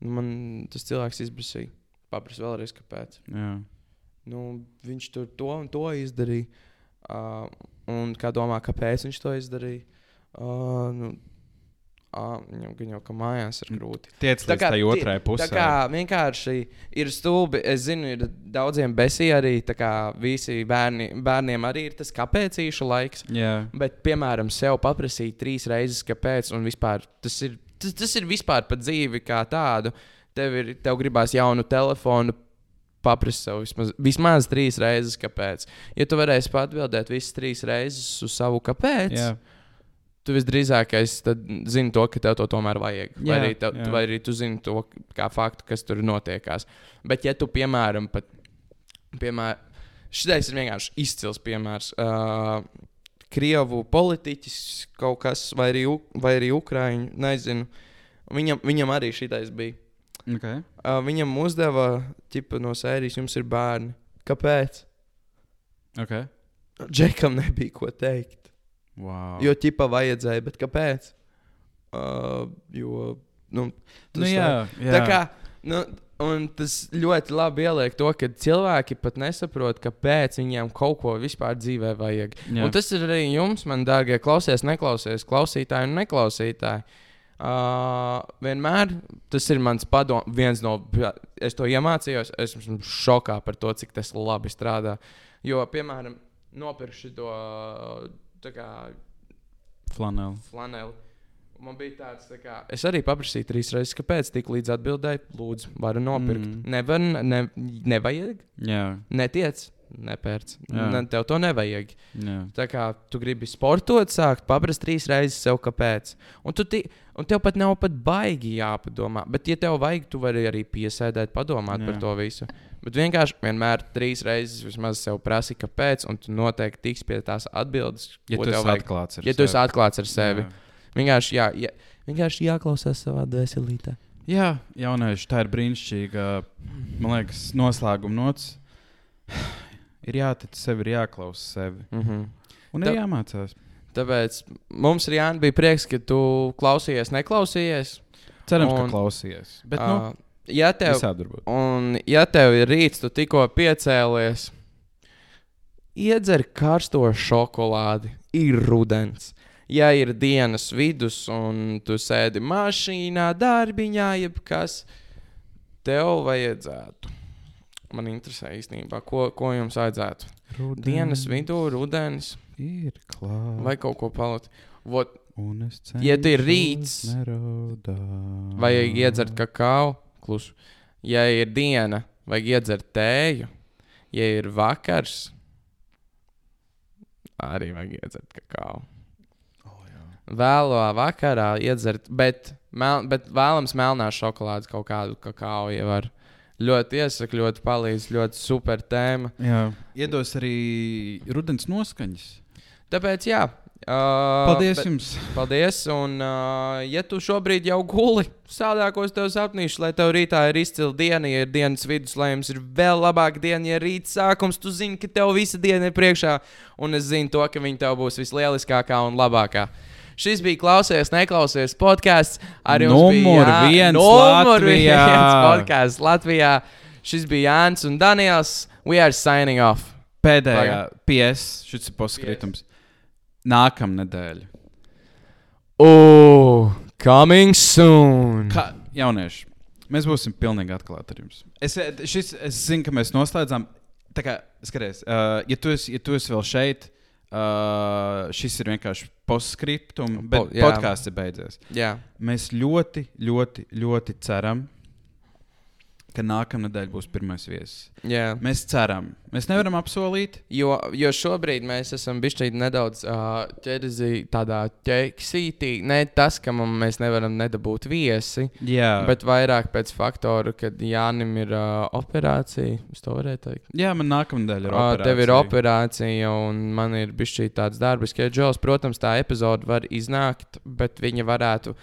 nu, man tas cilvēks izbrīsīja. Paprasti vēlreiz, kāpēc. Jā. Nu, viņš tur to un to izdarīja. Uh, un kā domā, kāpēc viņš to izdarīja? Uh, nu, uh, viņam jau ka mājās ir grūti. Tiec Tā kā tie- otrai pusē. Tā kā vienkārši ir stulbi. Es zinu, ir daudziem besī arī. tā kā Visi bērni, bērniem arī ir tas kāpēcīšu laiks. Jā. Bet, piemēram, sev paprasīt trīs reizes, kāpēc, un vispār tas ir, tas, tas ir vispār par dzīvi kā tādu. Tev, ir, tev gribās jaunu telefonu, paprasti sev vismaz, vismaz trīs reizes, kāpēc. Ja tu varēsi atbildēt visas trīs reizes uz savu kāpēc, Jā. tu visdrīzākais tad zini to, ka tev to tomēr vajag. Vai, Jā, arī, tev, jā. vai arī tu zini to kā faktu, kas tur notiekās. Bet, ja tu, piemēram, pat, piemēram šis ir vienkārši izcils piemērs. Uh, Krievu politiķis kaut kas, vai arī, vai arī Ukrāņu, nezinu. Viņam, viņam arī šitais bija. Okay. Uh, viņam uzdeva ķipa, no sērijas, jums ir bērni. Kāpēc? Okay. Džekam nebija ko teikt. Wow. Jo ķipa vajadzēja, bet kāpēc? Uh, jo, nu, nu, jā, tā- jā. Tā kā, nu, un tas ļoti labi ieliek to, ka cilvēki pat nesaprot, kāpēc viņiem kaut ko vispār dzīvē vajag. Jā. Un tas ir arī jums, man dārgie, klausies, neklausies, klausītāji un neklausītāji. Uh, vienmēr tas ir mans padoms, viens no. Es to iemācījos, es esmu šokā par to, cik tas labi strādā. Jo, piemēram, nopirkšu to Flaneli. flaneli. Man bija tāds, tā kā, es arī paprasīju trīs reizes, kāpēc tik līdz atbildēji, lūdzu, varu nopirkt. Mm. Nevar, ne, nevajag, Jā. netiec, nepērc. Ne, tev to nevajag. Jā. Tā kā tu gribi sportot, sākt paprast trīs reizes sev, kāpēc. Un, ti, un tev pat nav pat baigi jāpadomā. Bet, ja tev vajag, tu vari arī piesēdēt, padomāt Jā. Par to visu. Bet vienkārši vienmēr trīs reizes vismaz sev prasi, kāpēc, un tu noteikti tiks pie tās atbildes, Ja tu esi vajag. atklāts ar Ja tu esi sevi. atklāts ar sevi. Jā. Vienkārši, jā, jā, vienkārši jāklausās savā dvēselītē. Jā, jaunieši, tā ir brīnišķīga. Man liekas, noslēguma nots. Ir jātic sev, ir jāklausa sevi. Mm -hmm. Un Tā- ir jāmācās. Tāpēc mums ir Jānis, bija prieks, ka tu klausījies, neklausījies. Cerams, Un- ka klausies. Bet, nu, Uh, ja tev, un, ja tev ir rīts, tu tikko piecēlies, iedzer karsto šokolādi, ir rudens. Ja ir dienas vidus, un tu sēdi mašīnā, darbiņā, jebkas, tev vajadzētu. Man interesē īstenībā, ko, ko jums vajadzētu. Dienas vidū, rudens ir klāts. vai kaut ko palikt. Un es Ja tu ir rīts, neraudāt. Vajag iedzert kakao, klusu. Ja ir diena, vajag iedzert tēju. Ja ir vakars, arī vajag iedzert kakao. Oh, jā. Vēlā vakarā iedzert, bet, mel, bet vēlams melnās šokolādes kaut kādu kakao jau var. Ļoti iesaku, ļoti palīdz, ļoti super tēma. jā. Iedos arī rudens noskaņas. Tāpēc, jā. Uh, Paldies bet- jums! Paldies, un, uh, ja tu šobrīd jau guli sādākos tev sapnīšu, lai tev rītā ir izcila diena, ja ir dienas vidus, lai jums ir vēl labāka diena, ja ir rīta sākums, tu zini, ka tev visa diena ir priekšā, un es zinu to, ka viņa tev būs vislieliskākā un labākā. Šis bija klausies, neklausies podkāsts. Ar jums Numur bija Jā- viens numur Latvijā. viens podkāsts Latvijā. Šis bija Jānis un Daniels. We are signing off. Pēdējā PS, šis ir postkritums. Nākamā nedēļa. Oh, coming soon. Kā jaunieši, mēs būsim pilnīgi atklāti ar jums. Es, šis, es zinu, ka mēs noslēdzām. Tā kā, skaties, uh, ja, tu esi, ja tu esi vēl šeit, uh, šis ir vienkārši postscriptum, bet Po- podkāsts ir beidzies. Jā. Mēs ļoti, ļoti, ļoti ceram, ka nākamā nedēļa būs pirmais viesis. Jā. Mēs ceram, mēs nevaram apsolīt. Jo, jo šobrīd mēs esam bijuši nedaudz uh, ķēdzi tādā ķeksītī. Ne tas, ka mums mēs nevaram nedabūt viesi, Jā, bet vairāk pēc faktora, kad Jānim ir uh, operācija. Es to varēju teikt. jā man nākamā nedēļa ir Uh, operācija. tev ir operācija, un man ir bijis šī tāds darbs, ka Džons, protams, tā epizode var iznākt, bet viņa varētu,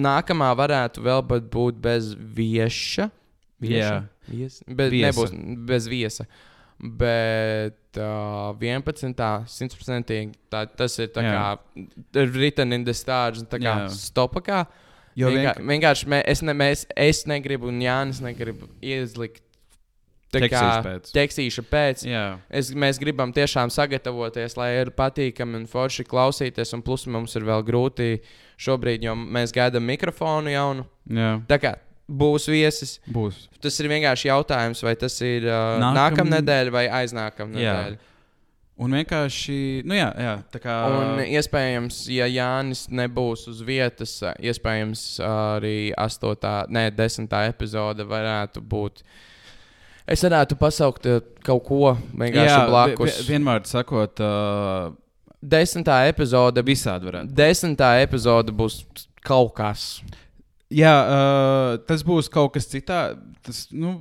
nākamā varētu vēl būt bez vieša. Jā. Vies, bez, Viesa. nebūs bez viesa. Bet uh, 11. simtprocentīgi tas ir tā Jā. kā written in the stars, tā kā Jā. stopakā. Jo Vienkār, vienkār- vienkārši mē, es, ne, mēs, es negribu, un Jānis Teksīs pēc. tekstīša pēc. Jā. Es, mēs gribam tiešām sagatavoties, lai ir patīkami un forši klausīties. Un plus mums ir vēl grūti šobrīd, jo mēs gaidām mikrofonu jaunu. Jā, Tā kā būs viesis. būs. Tas ir vienkārši jautājums, vai tas ir uh, Nākam- nākamā nedēļa vai aiznākamā Jā. Un vienkārši, nu jā, jā tā kā. Un iespējams, ja Jānis nebūs uz vietas, iespējams arī 8, ne 10 epizode varētu būt. Es varētu pasaukt uh, kaut ko vienkārši blakus. vi- vi- vienmēr sakot, uh, Desmitā epizode visādi varētu. Desmitā epizode būs kaut kas. Jā, uh, tas būs kaut kas cits. Tas, nu,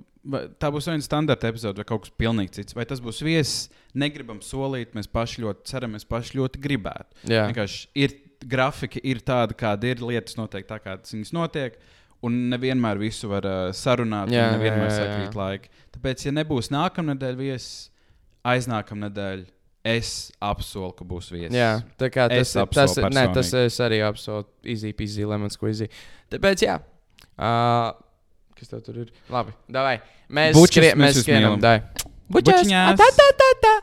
tā būs viena standarta epizode vai kaut kas pilnīgi cits. Vai tas būs viesis, negribam solīt. Mēs paši ļoti ceram, mēs paši ļoti gribētu. Jā, Vienkārši ir grafika, ir tāda, kāda ir. Lietas notiek tā, kā viņas notiek. Un nevienmēr visu var uh, sarunāt, Jā, nevienmēr sakrīt laiki. Tāpēc, ja nebūs nākamā nedēļa viesis, aiznākamā nedēļa, es apsolu, ka būs viesis. jā tā kā tas ir. Tas, ir- nē, tas es arī apsolu. Easy, easy, lemon squeezy. Tāpēc, jā. Uh, kas tev tur ir? Labi, davai. Mēs, Bučas, skrie, mēs mēs skrienam. Dai. Bučas! Ata, ta, ta, ta.